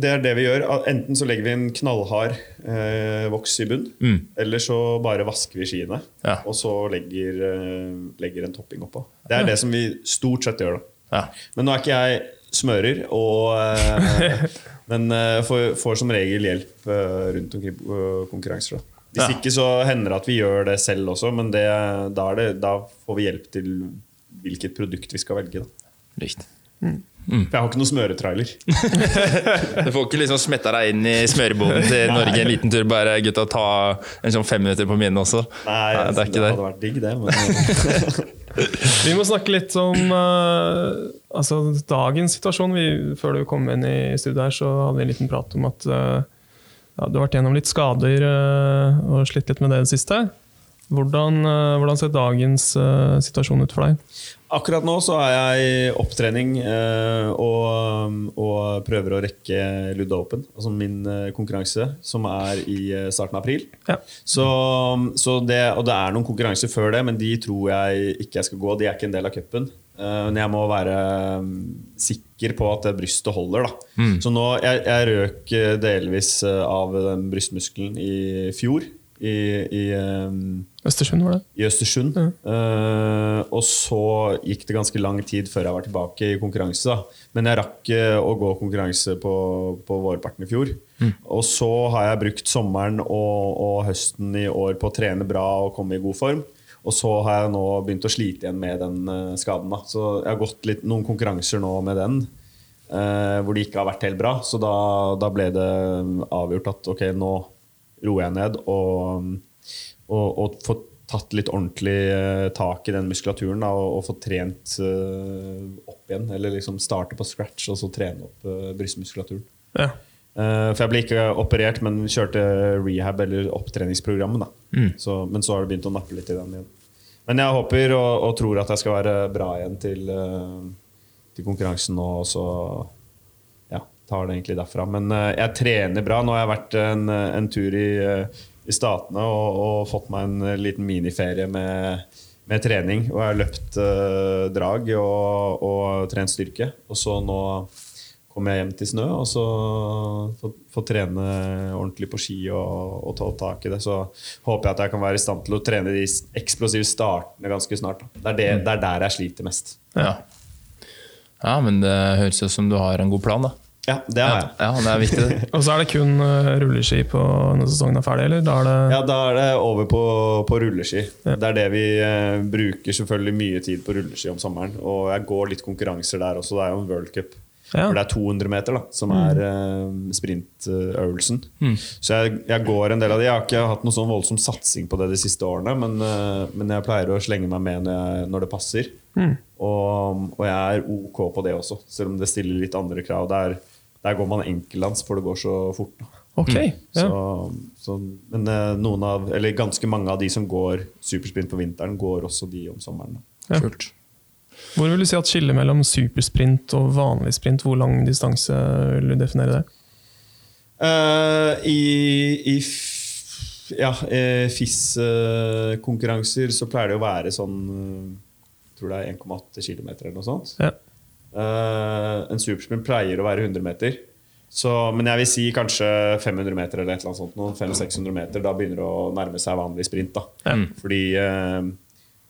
Det er det vi gjør. Enten så legger vi en knallhard eh, voks i bunn, Mm. eller så bare vasker vi skiene. Ja. Og så legger, eh, legger en topping oppå. Det er det som vi stort sett gjør. da Ja. Men nå er ikke jeg smører, og, eh, men eh, får, får som regel hjelp eh, rundt omkring konkurranser. Da. Hvis Ja. ikke så hender det at vi gjør det selv også, men det, da, det, da får vi hjelp til hvilket produkt vi skal velge. Da. Riktig. Mm. jeg har ikke noen smøretrailer. Du får ikke liksom smetta deg inn i smøreboden til Norge en liten tur. Bare gutta, ta en sånn fem minutter på mine også. Nei, det er det, ikke der. hadde vært digg, det. Men, Vi må snakke litt om uh, altså, dagens situasjon. Vi, før du kom inn i studio her, så hadde vi en liten prat om at uh, ja, du har vært gjennom litt skader uh, og slitt litt med det i det siste. Hvordan, eh, hvordan ser dagens uh, situasjon ut for deg? akkurat nå så er jeg i opptrening uh, og, og prøver å rekke Ludde Open, altså min uh, konkurranse, som er i starten av april. Ja. Så, så det, og det er noen konkurranser før det, men de tror jeg ikke jeg skal gå. De er ikke en del av cupen. Eh, Men jeg må være mm, sikker på at det brystet holder. Da. Så nå, jeg, jeg røk delvis av den brystmuskelen i fjor. I, i, um, Østersund, var det? i Østersund. Eh, og så gikk det ganske lang tid før jeg var tilbake i konkurranse. Da. Men jeg rakk uh, å gå konkurranse på, på vårparten i fjor. Og så har jeg brukt sommeren og, og høsten i år på å trene bra og komme i god form. Og så har jeg nå begynt å slite igjen med den uh, skaden. Da. Så jeg har gått litt, noen konkurranser nå med den. eh, hvor det ikke har vært helt bra. Så da, da ble det avgjort at ok, nå roer jeg ned og, og, og få tatt litt ordentlig eh, tak i den muskulaturen da, og, og få trent eh, opp igjen. Eller liksom starte på scratch og så trene opp eh, brystmuskulaturen. Ja. For jeg ble ikke operert, men kjørte rehab eller opptreningsprogrammet. da. Så, men så har det begynt å nappe litt i den igjen. Men jeg håper og, og tror at jeg skal være bra igjen til, til konkurransen nå, og så tar det egentlig derfra. Men eh, jeg trener bra. Nå har jeg vært en, en tur i, eh, i Statene og, og fått meg en eh, liten miniferie med, med trening. Og jeg har løpt eh, drag og, og trent styrke. Og så nå kommer jeg hjem til snø, og så får får trene ordentlig på ski og, og ta tak i det. Så håper jeg at jeg kan være i stand til å trene de eksplosive startene ganske snart. Det, er det, det er der jeg sliter mest. Ja. ja, men det høres ut som du har en god plan, da. Ja, det har jeg. Ja, det er viktig. Og så er det kun eh, rulleski på når sesongen er ferdig, eller? Da er det Ja, Da er det over på, på rulleski. Det er det vi eh, bruker selvfølgelig mye tid på rulleski om sommeren. Og jeg går litt konkurranser der også. Det er jo en World Cup. Ja. Hvor det er 200 meter, da, som er eh, sprintøvelsen. Så jeg, jeg går en del av det. Jeg har ikke hatt noen sånn voldsom satsing på det de siste årene, men, eh, men jeg pleier å slenge meg med når, jeg, når det passer. Og, og jeg er ok på det også, selv om det stiller litt andre krav. Der, der går man enkeltlands, for det går så fort. Da. Ok. Ja. Så, så, men eh, noen av, eller ganske mange av de som går supersprint på vinteren, går også de om sommeren. Ja. Kult. Hvor vil du si at skillet mellom supersprint og vanlig sprint, hvor lang distanse vil du definere det? Uh, I, i ja, eh, FIS-konkurranser så pleier det å være sånn Jeg tror det er 1,8 km eller noe sånt. Ja. Eh, en supersprint pleier å være 100 meter. Så, men jeg vil si kanskje 500 meter eller et eller annet sånt. 500-600 meter, Da begynner det å nærme seg vanlig sprint. da. Fordi eh,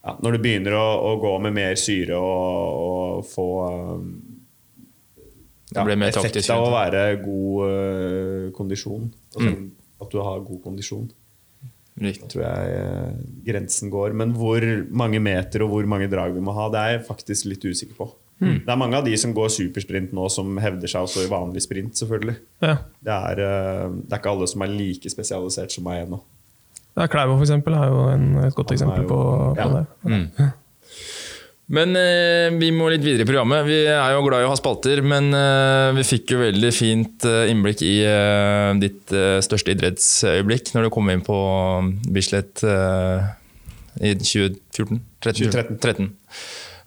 ja, når du begynner å, å gå med mer syre og, og få eh, Det effekt av å være god uh, kondisjon. Altså, At du har god kondisjon. Riktig. tror jeg grensen går. Men hvor mange meter og hvor mange drag vi må ha, det er jeg faktisk litt usikker på. Det er mange av de som går supersprint nå, som hevder seg også i vanlig sprint. selvfølgelig. Ja. Det er, eh, det er ikke alle som er like spesialisert som meg ennå. Ja, Klæbo for eksempel, er jo en, et godt Han eksempel jo- på, på ja. det. Men eh, vi må litt videre i programmet. Vi er jo glad i å ha spalter, men eh, vi fikk jo veldig fint eh, innblikk i eh, ditt eh, største idrettsøyeblikk når du kom inn på Bislett eh, i 2014? 13? 2013. 13.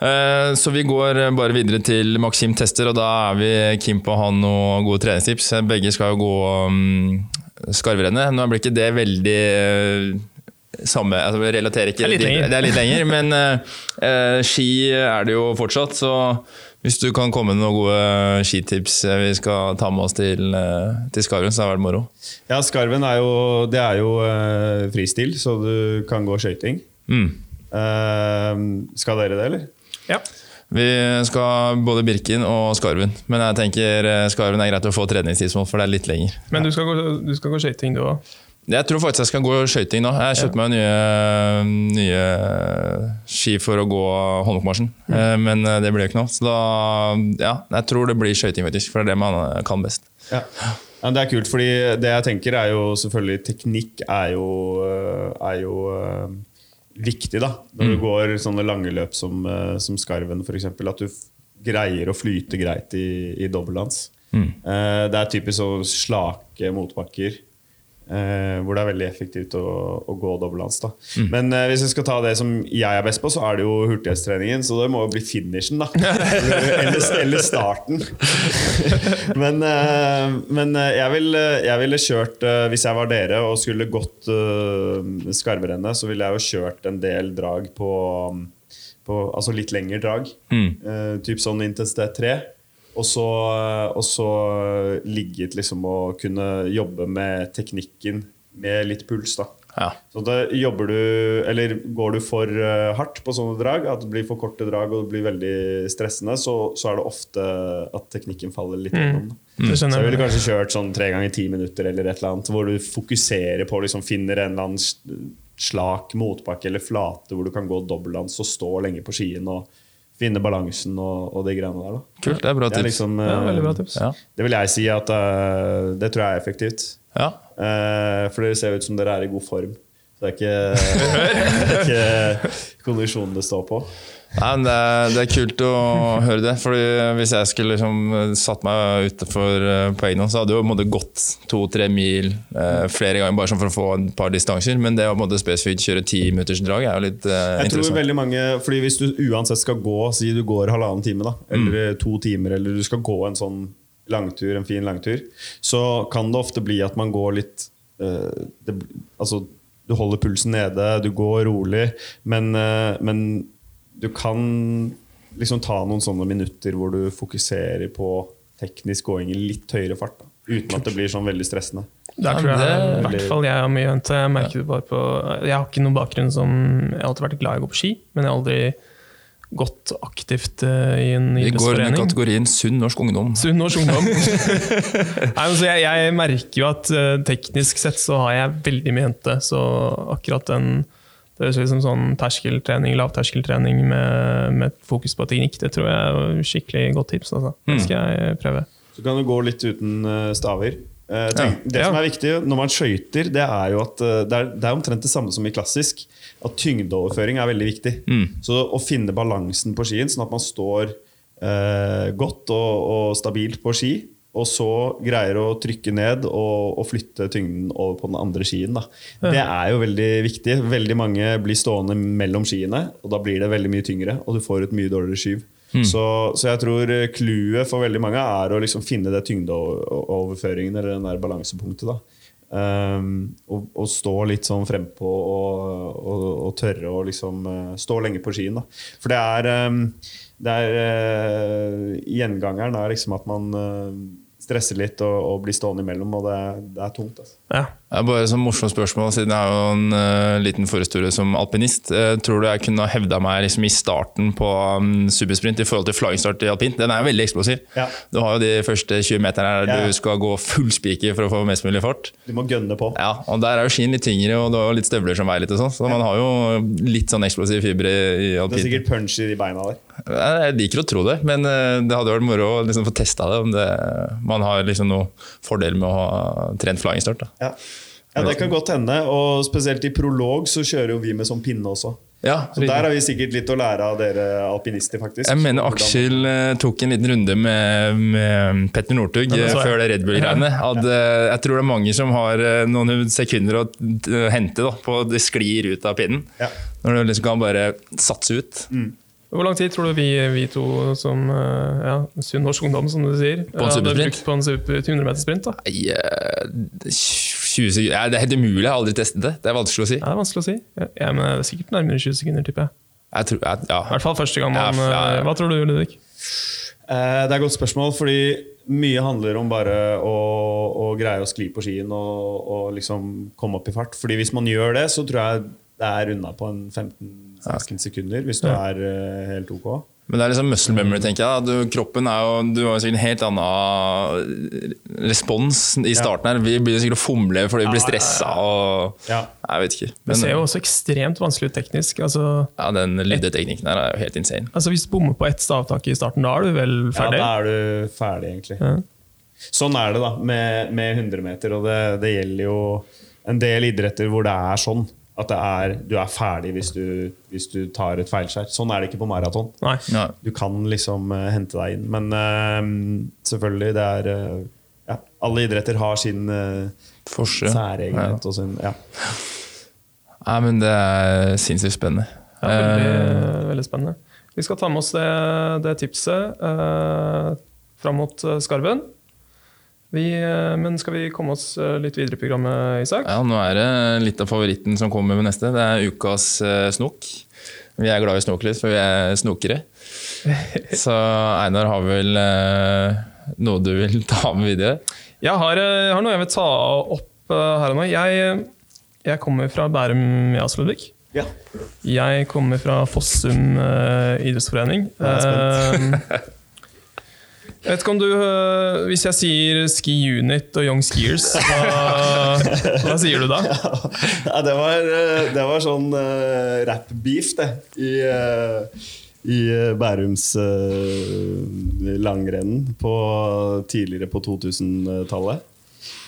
Eh, Så vi går bare videre til Maxim tester, og da er vi keen på å ha noen gode treningstips. Begge skal jo gå skarvrennet. Nå blir ikke det veldig eh, samme altså vi relaterer ikke Det er litt lenger. Det er litt lenger, men eh, eh, ski er det jo fortsatt, så hvis du kan komme med noen gode skitips eh, vi skal ta med oss til, eh, til Skarven, så har det vært moro. Ja, Skarven er jo, det er jo uh, fristil, så du kan gå skøyting. Mm. Uh, skal dere det, eller? Ja. Vi skal både Birken og Skarven, men jeg tenker eh, Skarven er greit å få treningstidsmål, for det er litt lenger. Men du skal gå, du skal gå skøyting, du òg? Jeg tror faktisk jeg skal gå skøyting nå. Jeg kjøpte meg nye, nye ski for å gå Holmenkollmarsjen, mm. men eh, det blir jo ikke noe. Så da, ja, jeg tror det blir skøyting, faktisk, for det er det man kan best. Ja. Ja, det er kult, fordi det jeg tenker er jo selvfølgelig Teknikk er jo, er jo viktig, da. Når du går sånne lange løp som, øh, som Skarven, f.eks. At du greier å flyte greit i, i dobbeltdans. Mm. Det er typisk så slake motbakker. Eh, hvor det er veldig effektivt å, å gå dobbeltdans. Mm. Men uh, hvis jeg skal ta det som jeg er best på, så er det jo hurtighetstreningen. Så det må jo bli finishen, da. eller, eller starten. men uh, men jeg, vil, jeg ville kjørt Hvis jeg var dere og skulle gått uh, skarverennet, så ville jeg jo kjørt en del drag på, på Altså litt lengre drag. Eh, typ sånn intensitet 3. Og så, og så ligget liksom å kunne jobbe med teknikken med litt puls. da Ja. så da jobber du, eller går du for eh, hardt på sånne drag, at det blir for korte drag og det blir veldig stressende, så, så er det ofte at teknikken faller litt gjennom. Mm. Mm. Så jeg ville kanskje kjørt sånn tre ganger ti minutter eller et eller annet, hvor du fokuserer på liksom finner en eller annen slak motbakke eller flate hvor du kan gå dobbeltdans og stå lenge på skien og finne balansen og, og de greiene der. da. Kult, det er bra Det er liksom, Ja, eh, bra tips. Ja. Det vil jeg si at uh, det tror jeg er effektivt. Ja. Uh, for dere ser ut som dere er i god form. Det er ikke, det er ikke kondisjonen det står på. Nei, det, er, det er kult å høre det. Fordi Hvis jeg skulle liksom satt meg utenfor eh, på egen hånd, så hadde jeg jo gått to-tre mil eh, flere ganger bare sånn for å få et par distanser. Men det å måte spesifikt kjøre ti minutters er jo litt eh, Jeg tror interessant. veldig mange, fordi Hvis du uansett skal gå, si du går halvannen time, da, eller to timer, eller du skal gå en sånn langtur, en fin langtur, så kan det ofte bli at man går litt eh, det, Altså, du holder pulsen nede, du går rolig, men, eh, men du kan liksom ta noen sånne minutter hvor du fokuserer på teknisk gåing i litt høyere fart. Da, uten at det blir sånn veldig stressende. Der Ja, tror jeg det- i hvert fall jeg har mye å Jeg det bare på Jeg har ikke noen bakgrunn som Jeg har alltid vært glad i å gå på ski, men jeg har aldri gått aktivt eh, i en Vi går under kategorien sunn norsk ungdom. Sunn norsk ungdom. Nei, men så jeg, jeg merker jo at eh, teknisk sett så har jeg veldig mye å hente. Så akkurat den det høres ut som sånn terskeltrening, lavterskeltrening med, med fokus på teknikk, det tror jeg er skikkelig godt tips. Altså. Det Mm. skal jeg prøve. Så kan du gå litt uten eh, staver. Eh, tenk, Ja. Det som er viktig når man skøyter, det er jo at eh, det er, det er omtrent det samme som i klassisk. At tyngdeoverføring er veldig viktig. Mm. Så å finne balansen på skien, sånn at man står eh, godt og, og stabilt på ski, og så greier å trykke ned og, og flytte tyngden over på den andre skien. Da. Det er jo veldig viktig. Veldig mange blir stående mellom skiene, og da blir det veldig mye tyngre, og du får et mye dårligere skyv. Så, så jeg tror eh, clouet for veldig mange er å liksom finne det tyngdeoverføringen, eller den der balansepunktet. da. Um, og, og stå litt sånn frempå og, og, og tørre å liksom eh, stå lenge på skien. Da. For det er, um, det er uh, Gjengangeren er liksom at man eh, stresser litt og, og blir stående imellom, og det, det er tungt. Altså. Ja. Det er bare et morsomt spørsmål, siden jeg har jo en uh, liten forhistorie som alpinist. Uh, tror du jeg kunne hevda meg liksom, i starten på um, supersprint i forhold til flying start i alpint? Den er jo veldig eksplosiv. Ja. Du har jo de første 20 meterne der Ja. du skal gå full spiker for å få mest mulig fart. Du må gønne på. Ja, og Der er jo skien litt tyngre, og du har jo litt støvler som veier litt. og sånn, Så man har jo litt sånn eksplosiv fiber i, i Det er alpint. sikkert punch i de beina der. Jeg liker å tro det, men eh, det hadde vært moro å liksom få testa det. Om det, man har liksom noen fordel med å ha trent flying start. Da. Ja. ja, Det kan godt hende. Og spesielt i prolog så kjører jo vi med sånn pinne også. Ja, Så der har vi sikkert litt å lære av dere alpinister, faktisk. Jeg mener Aksel eh, tok en liten runde med, med Petter Northug Ja, før det Red Bull-greiene. At, eh, Jeg tror det er mange som har eh, noen sekunder å hente da, på at det sklir ut av pinnen. Ja. Når du liksom kan bare satse ut. Hvor lang tid tror du vi, vi to som eh, ja, sunn norsk ungdom, som du sier, På en hadde supersprint? brukt på en super 100 meter sprint? da? Nei, eh, 20 sekunder ja, Det er helt umulig, jeg har aldri testet det. Det er vanskelig å si. Ja, det er vanskelig å si. Ja, ja, men det er sikkert nærmere 20 sekunder, tipper jeg. Jeg tror, jeg, I hvert fall første gang man Ja, ja, ja. eh, Hva tror du, Ludvig? Eh, Det er et godt spørsmål, fordi mye handler om bare å, å greie å skli på skien og, og liksom komme opp i fart. Fordi hvis man gjør det, så tror jeg det er unna på en 15-16 sekunder, hvis du er eh, helt ok. Men det er liksom muscle memory, tenker jeg. Du, kroppen er jo, du har jo sikkert en helt annen respons i starten her. Vi blir sikkert å fomle fordi vi blir stressa og Ja. Jeg vet ikke. Det ser jo også ekstremt vanskelig ut teknisk. Altså, ja, den lyddeteknikken her er jo helt insane. altså Hvis du bommer på ett stavtak i starten, da er du vel ferdig? Ja, da er du ferdig, egentlig. Ja. Sånn er det da med, med 100 meter, og det, det gjelder jo en del idretter hvor det er sånn. At det er, du er ferdig hvis du, hvis du tar et feilskjær. Sånn er det ikke på maraton. Nei. Ja. Du kan liksom uh, hente deg inn. Men uh, selvfølgelig, det er uh, ja, Alle idretter har sin uh, særegenhet og sin ja. Nei, men det er sinnssykt spennende. Ja, veldig, veldig spennende. Vi skal ta med oss det, det tipset eh, fram mot Skarven. Vi, eh, men skal vi komme oss eh, litt videre i programmet, Isak? ja, nå er det litt av favoritten som kommer med neste. Det er ukas eh, snok. Vi er glad i snoklys, for vi er snokere. Så Einar har vel noe du vil ta med videre? Jeg har, jeg har noe jeg vil ta opp her og nå. Jeg, jeg kommer fra Bærum Jasludvik. ja. Jeg kommer fra Fossum idrettsforening. Jeg er jeg vet ikke om du eh, Hvis jeg sier Ski Unit og Young Skiers, hva, hva sier du da? ja det, var, eh, det var sånn uh, rap-beef, det. I, uh, i eh, Bærums uh, langrenn på, tidligere på 2000-tallet.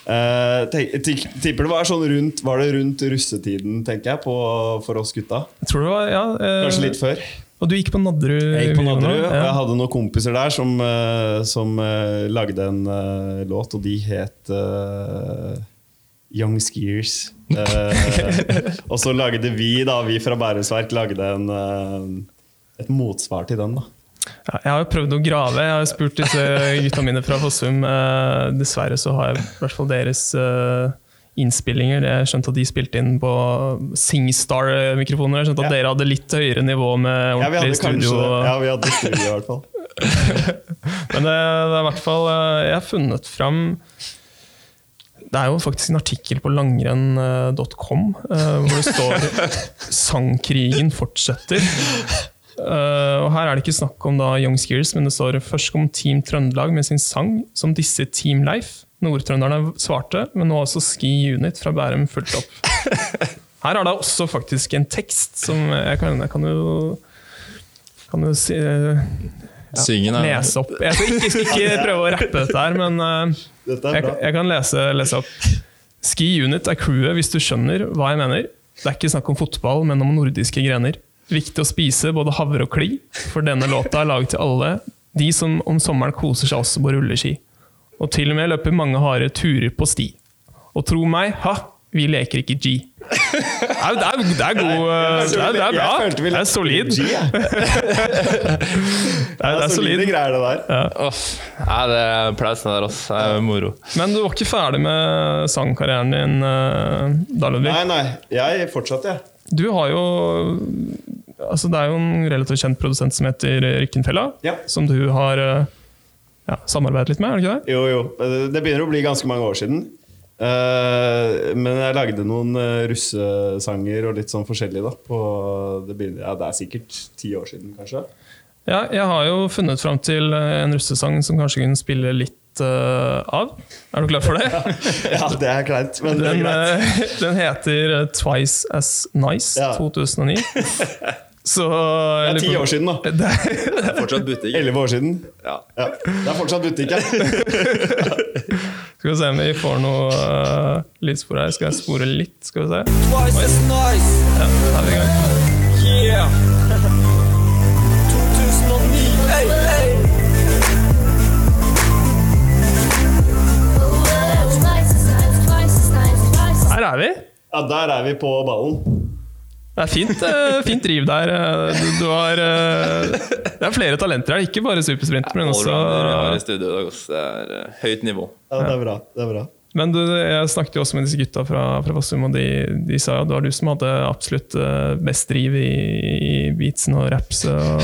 Uh, tipper det var sånn rundt Var det rundt russetiden, tenker jeg, på, for oss gutta. Jeg tror det var, ja, uh, Kanskje litt før. Og du gikk på Nadderud? Jeg gikk på Nadderud, og jeg hadde noen kompiser der som, eh, som eh, lagde en uh, låt, og de het uh, Young Skiers. Uh, og så lagde vi, da, vi fra Bærumsverk, lagde en, et motsvar til den. da Ja, jeg har jo prøvd å grave. Jeg har jo spurt disse gutta mine fra Fossum. Dessverre så har jeg i hvert fall deres innspillinger. Jeg skjønte at de spilte inn på Singstar-mikrofoner. Jeg skjønte at Ja. dere hadde litt høyere nivå med ordentlig ja, studio. kanskje Ja, vi hadde studio i hvert fall. Men det, det er i hvert fall eh, Jeg har funnet fram Det er jo faktisk en artikkel på langrenn.com eh, hvor det står 'Sangkrigen fortsetter'. Eh, og Her er det ikke snakk om da Young Skiers, men det står først om Team Trøndelag med sin sang, som disse Team Leif. Nordtrønderne svarte, men nå har også Ski Unit fra Bærum fulgt opp. Her er det også faktisk en tekst som jeg kan, jeg kan jo kan jo si, uh, Syngen er lese opp. Jeg skal ikke, skal ikke prøve å rappe dette her, men uh, Dette er jeg, bra. jeg kan lese, lese opp. Ski Unit er crewet, hvis du skjønner hva jeg mener. Det er ikke snakk om fotball, men om nordiske grener. Viktig å spise både havre og kli, for denne låta er laget til alle. De som om sommeren koser seg også på rulleski. Og til og med løper mange harde turer på sti. Og tro meg, ha, vi leker ikke G. Det er, det er, det er god Det er, det er bra. Det er solid. G. Det er, det er solide greier, det der. Uff, Nei, det er applausen der, altså. Det er moro. Men du var ikke ferdig med sangkarrieren din eh, da, Ludvig? Nei, nei. Jeg fortsatte, jeg. Du har jo altså Det er jo en relativt kjent produsent som heter Rykkenfella, Ja. som du har eh, ja, samarbeidet litt med, er det ikke det? Jo, jo. Det begynner å bli ganske mange år siden. Eh, men jeg lagde noen eh, russesanger og litt sånn forskjellig. da på, det, begynner, ja, det er sikkert ti år siden, kanskje. Ja, jeg har jo funnet fram til en russesang som kanskje kunne spille litt av. Er du klar for det? Ja, det er kleint, men det er Den, greit. den heter Twice As Nice Ja. 2009. Så Det er ti år siden, da. Det er, Fortsatt butikk. Elleve år siden. Ja. Ja, Det er fortsatt butikk her. skal vi se om vi får noe uh, lydspor her. Skal jeg spore litt? Skal vi se. Twice as nice, Ja, er vi i gang. yeah 2009, ey, ey Her er vi. Ja, Der er vi på ballen. Det er fint, eh, fint driv der. Eh, Du, du har, eh, det er flere talenter her, ikke bare supersprinter, men også. Det er høyt nivå. Ja, det er bra. det er bra Men du, jeg snakket jo også med disse gutta fra, fra Fossum, og de, de sa at det var du som hadde absolutt best driv i, i beatsen og raps. Og,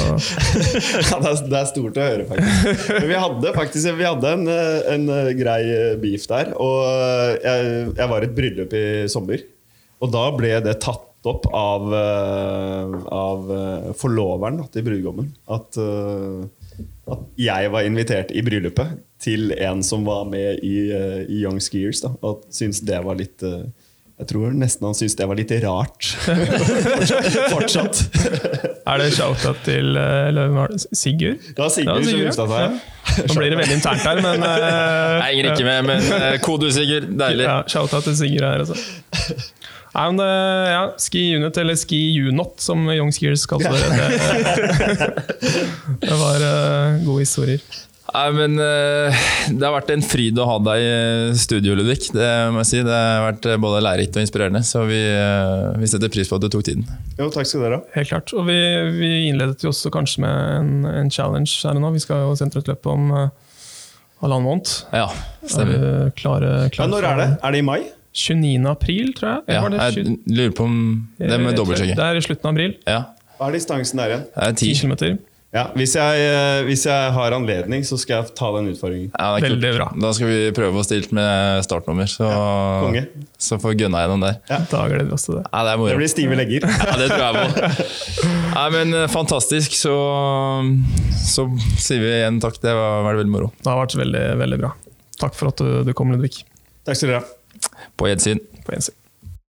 Ja, det, er, det er stort å høre, faktisk. Men vi hadde faktisk vi hadde en, en grei beef der. Og jeg, jeg var i et bryllup i sommer. Og da ble det tatt opp av, eh, av eh, forloveren til brudgommen. At, eh, at jeg var invitert i bryllupet til en som var med i, i Young Skiers. Da, og syntes det var litt Jeg tror nesten han syntes det var litt rart. Fortsatt. er det shout-out til eller, var det Sigurd? Det var Sigurd som ja. seg. Ja. Nå blir det veldig internt her, men uh, Jeg henger ikke med, men uh, kode Sigurd. Deilig. Ja, Shout-out til Sigurd her, altså. Nei, men, det, ja, ski unit, eller ski unot, som Young Skiers kaller det. Det, det var uh, gode historier. Nei, men uh, Det har vært en fryd å ha deg i studio, Ludvig. Det må jeg si. Det har vært eh, både lærerikt og inspirerende. Så vi, uh, vi setter pris på at du tok tiden. Jo, takk skal dere ha. Helt klart. Og vi, vi innledet jo også kanskje med en, en challenge her og nå. Vi skal jo sentre et løp om uh, halvannen måned. Ja, Er stemmer. Er klare, Ja, når er det? Er det i mai? 29. april, tror jeg. Ja, Eller var jeg lurer på om Det er med dobbeltsjekke. Det er i slutten av april. Ja, Hva er distansen der igjen? det er 10 ti. km. Ja, hvis jeg, eh, hvis jeg har anledning, så skal jeg ta den utfordringen. Ja, det er Veldig bra. Da skal vi prøve å stille med startnummer, så, konge. så får gunna gjennom der. Da gleder vi oss til det. Ja, det er Det blir stive legger. Ja, det tror jeg på. Nei, men eh, Fantastisk. Så, så sier vi igjen takk. Det var vært veldig moro. Det har vært veldig, veldig bra. Takk for at du, du kom, Ludvig. Takk skal dere ha. På gjensyn. På gjensyn.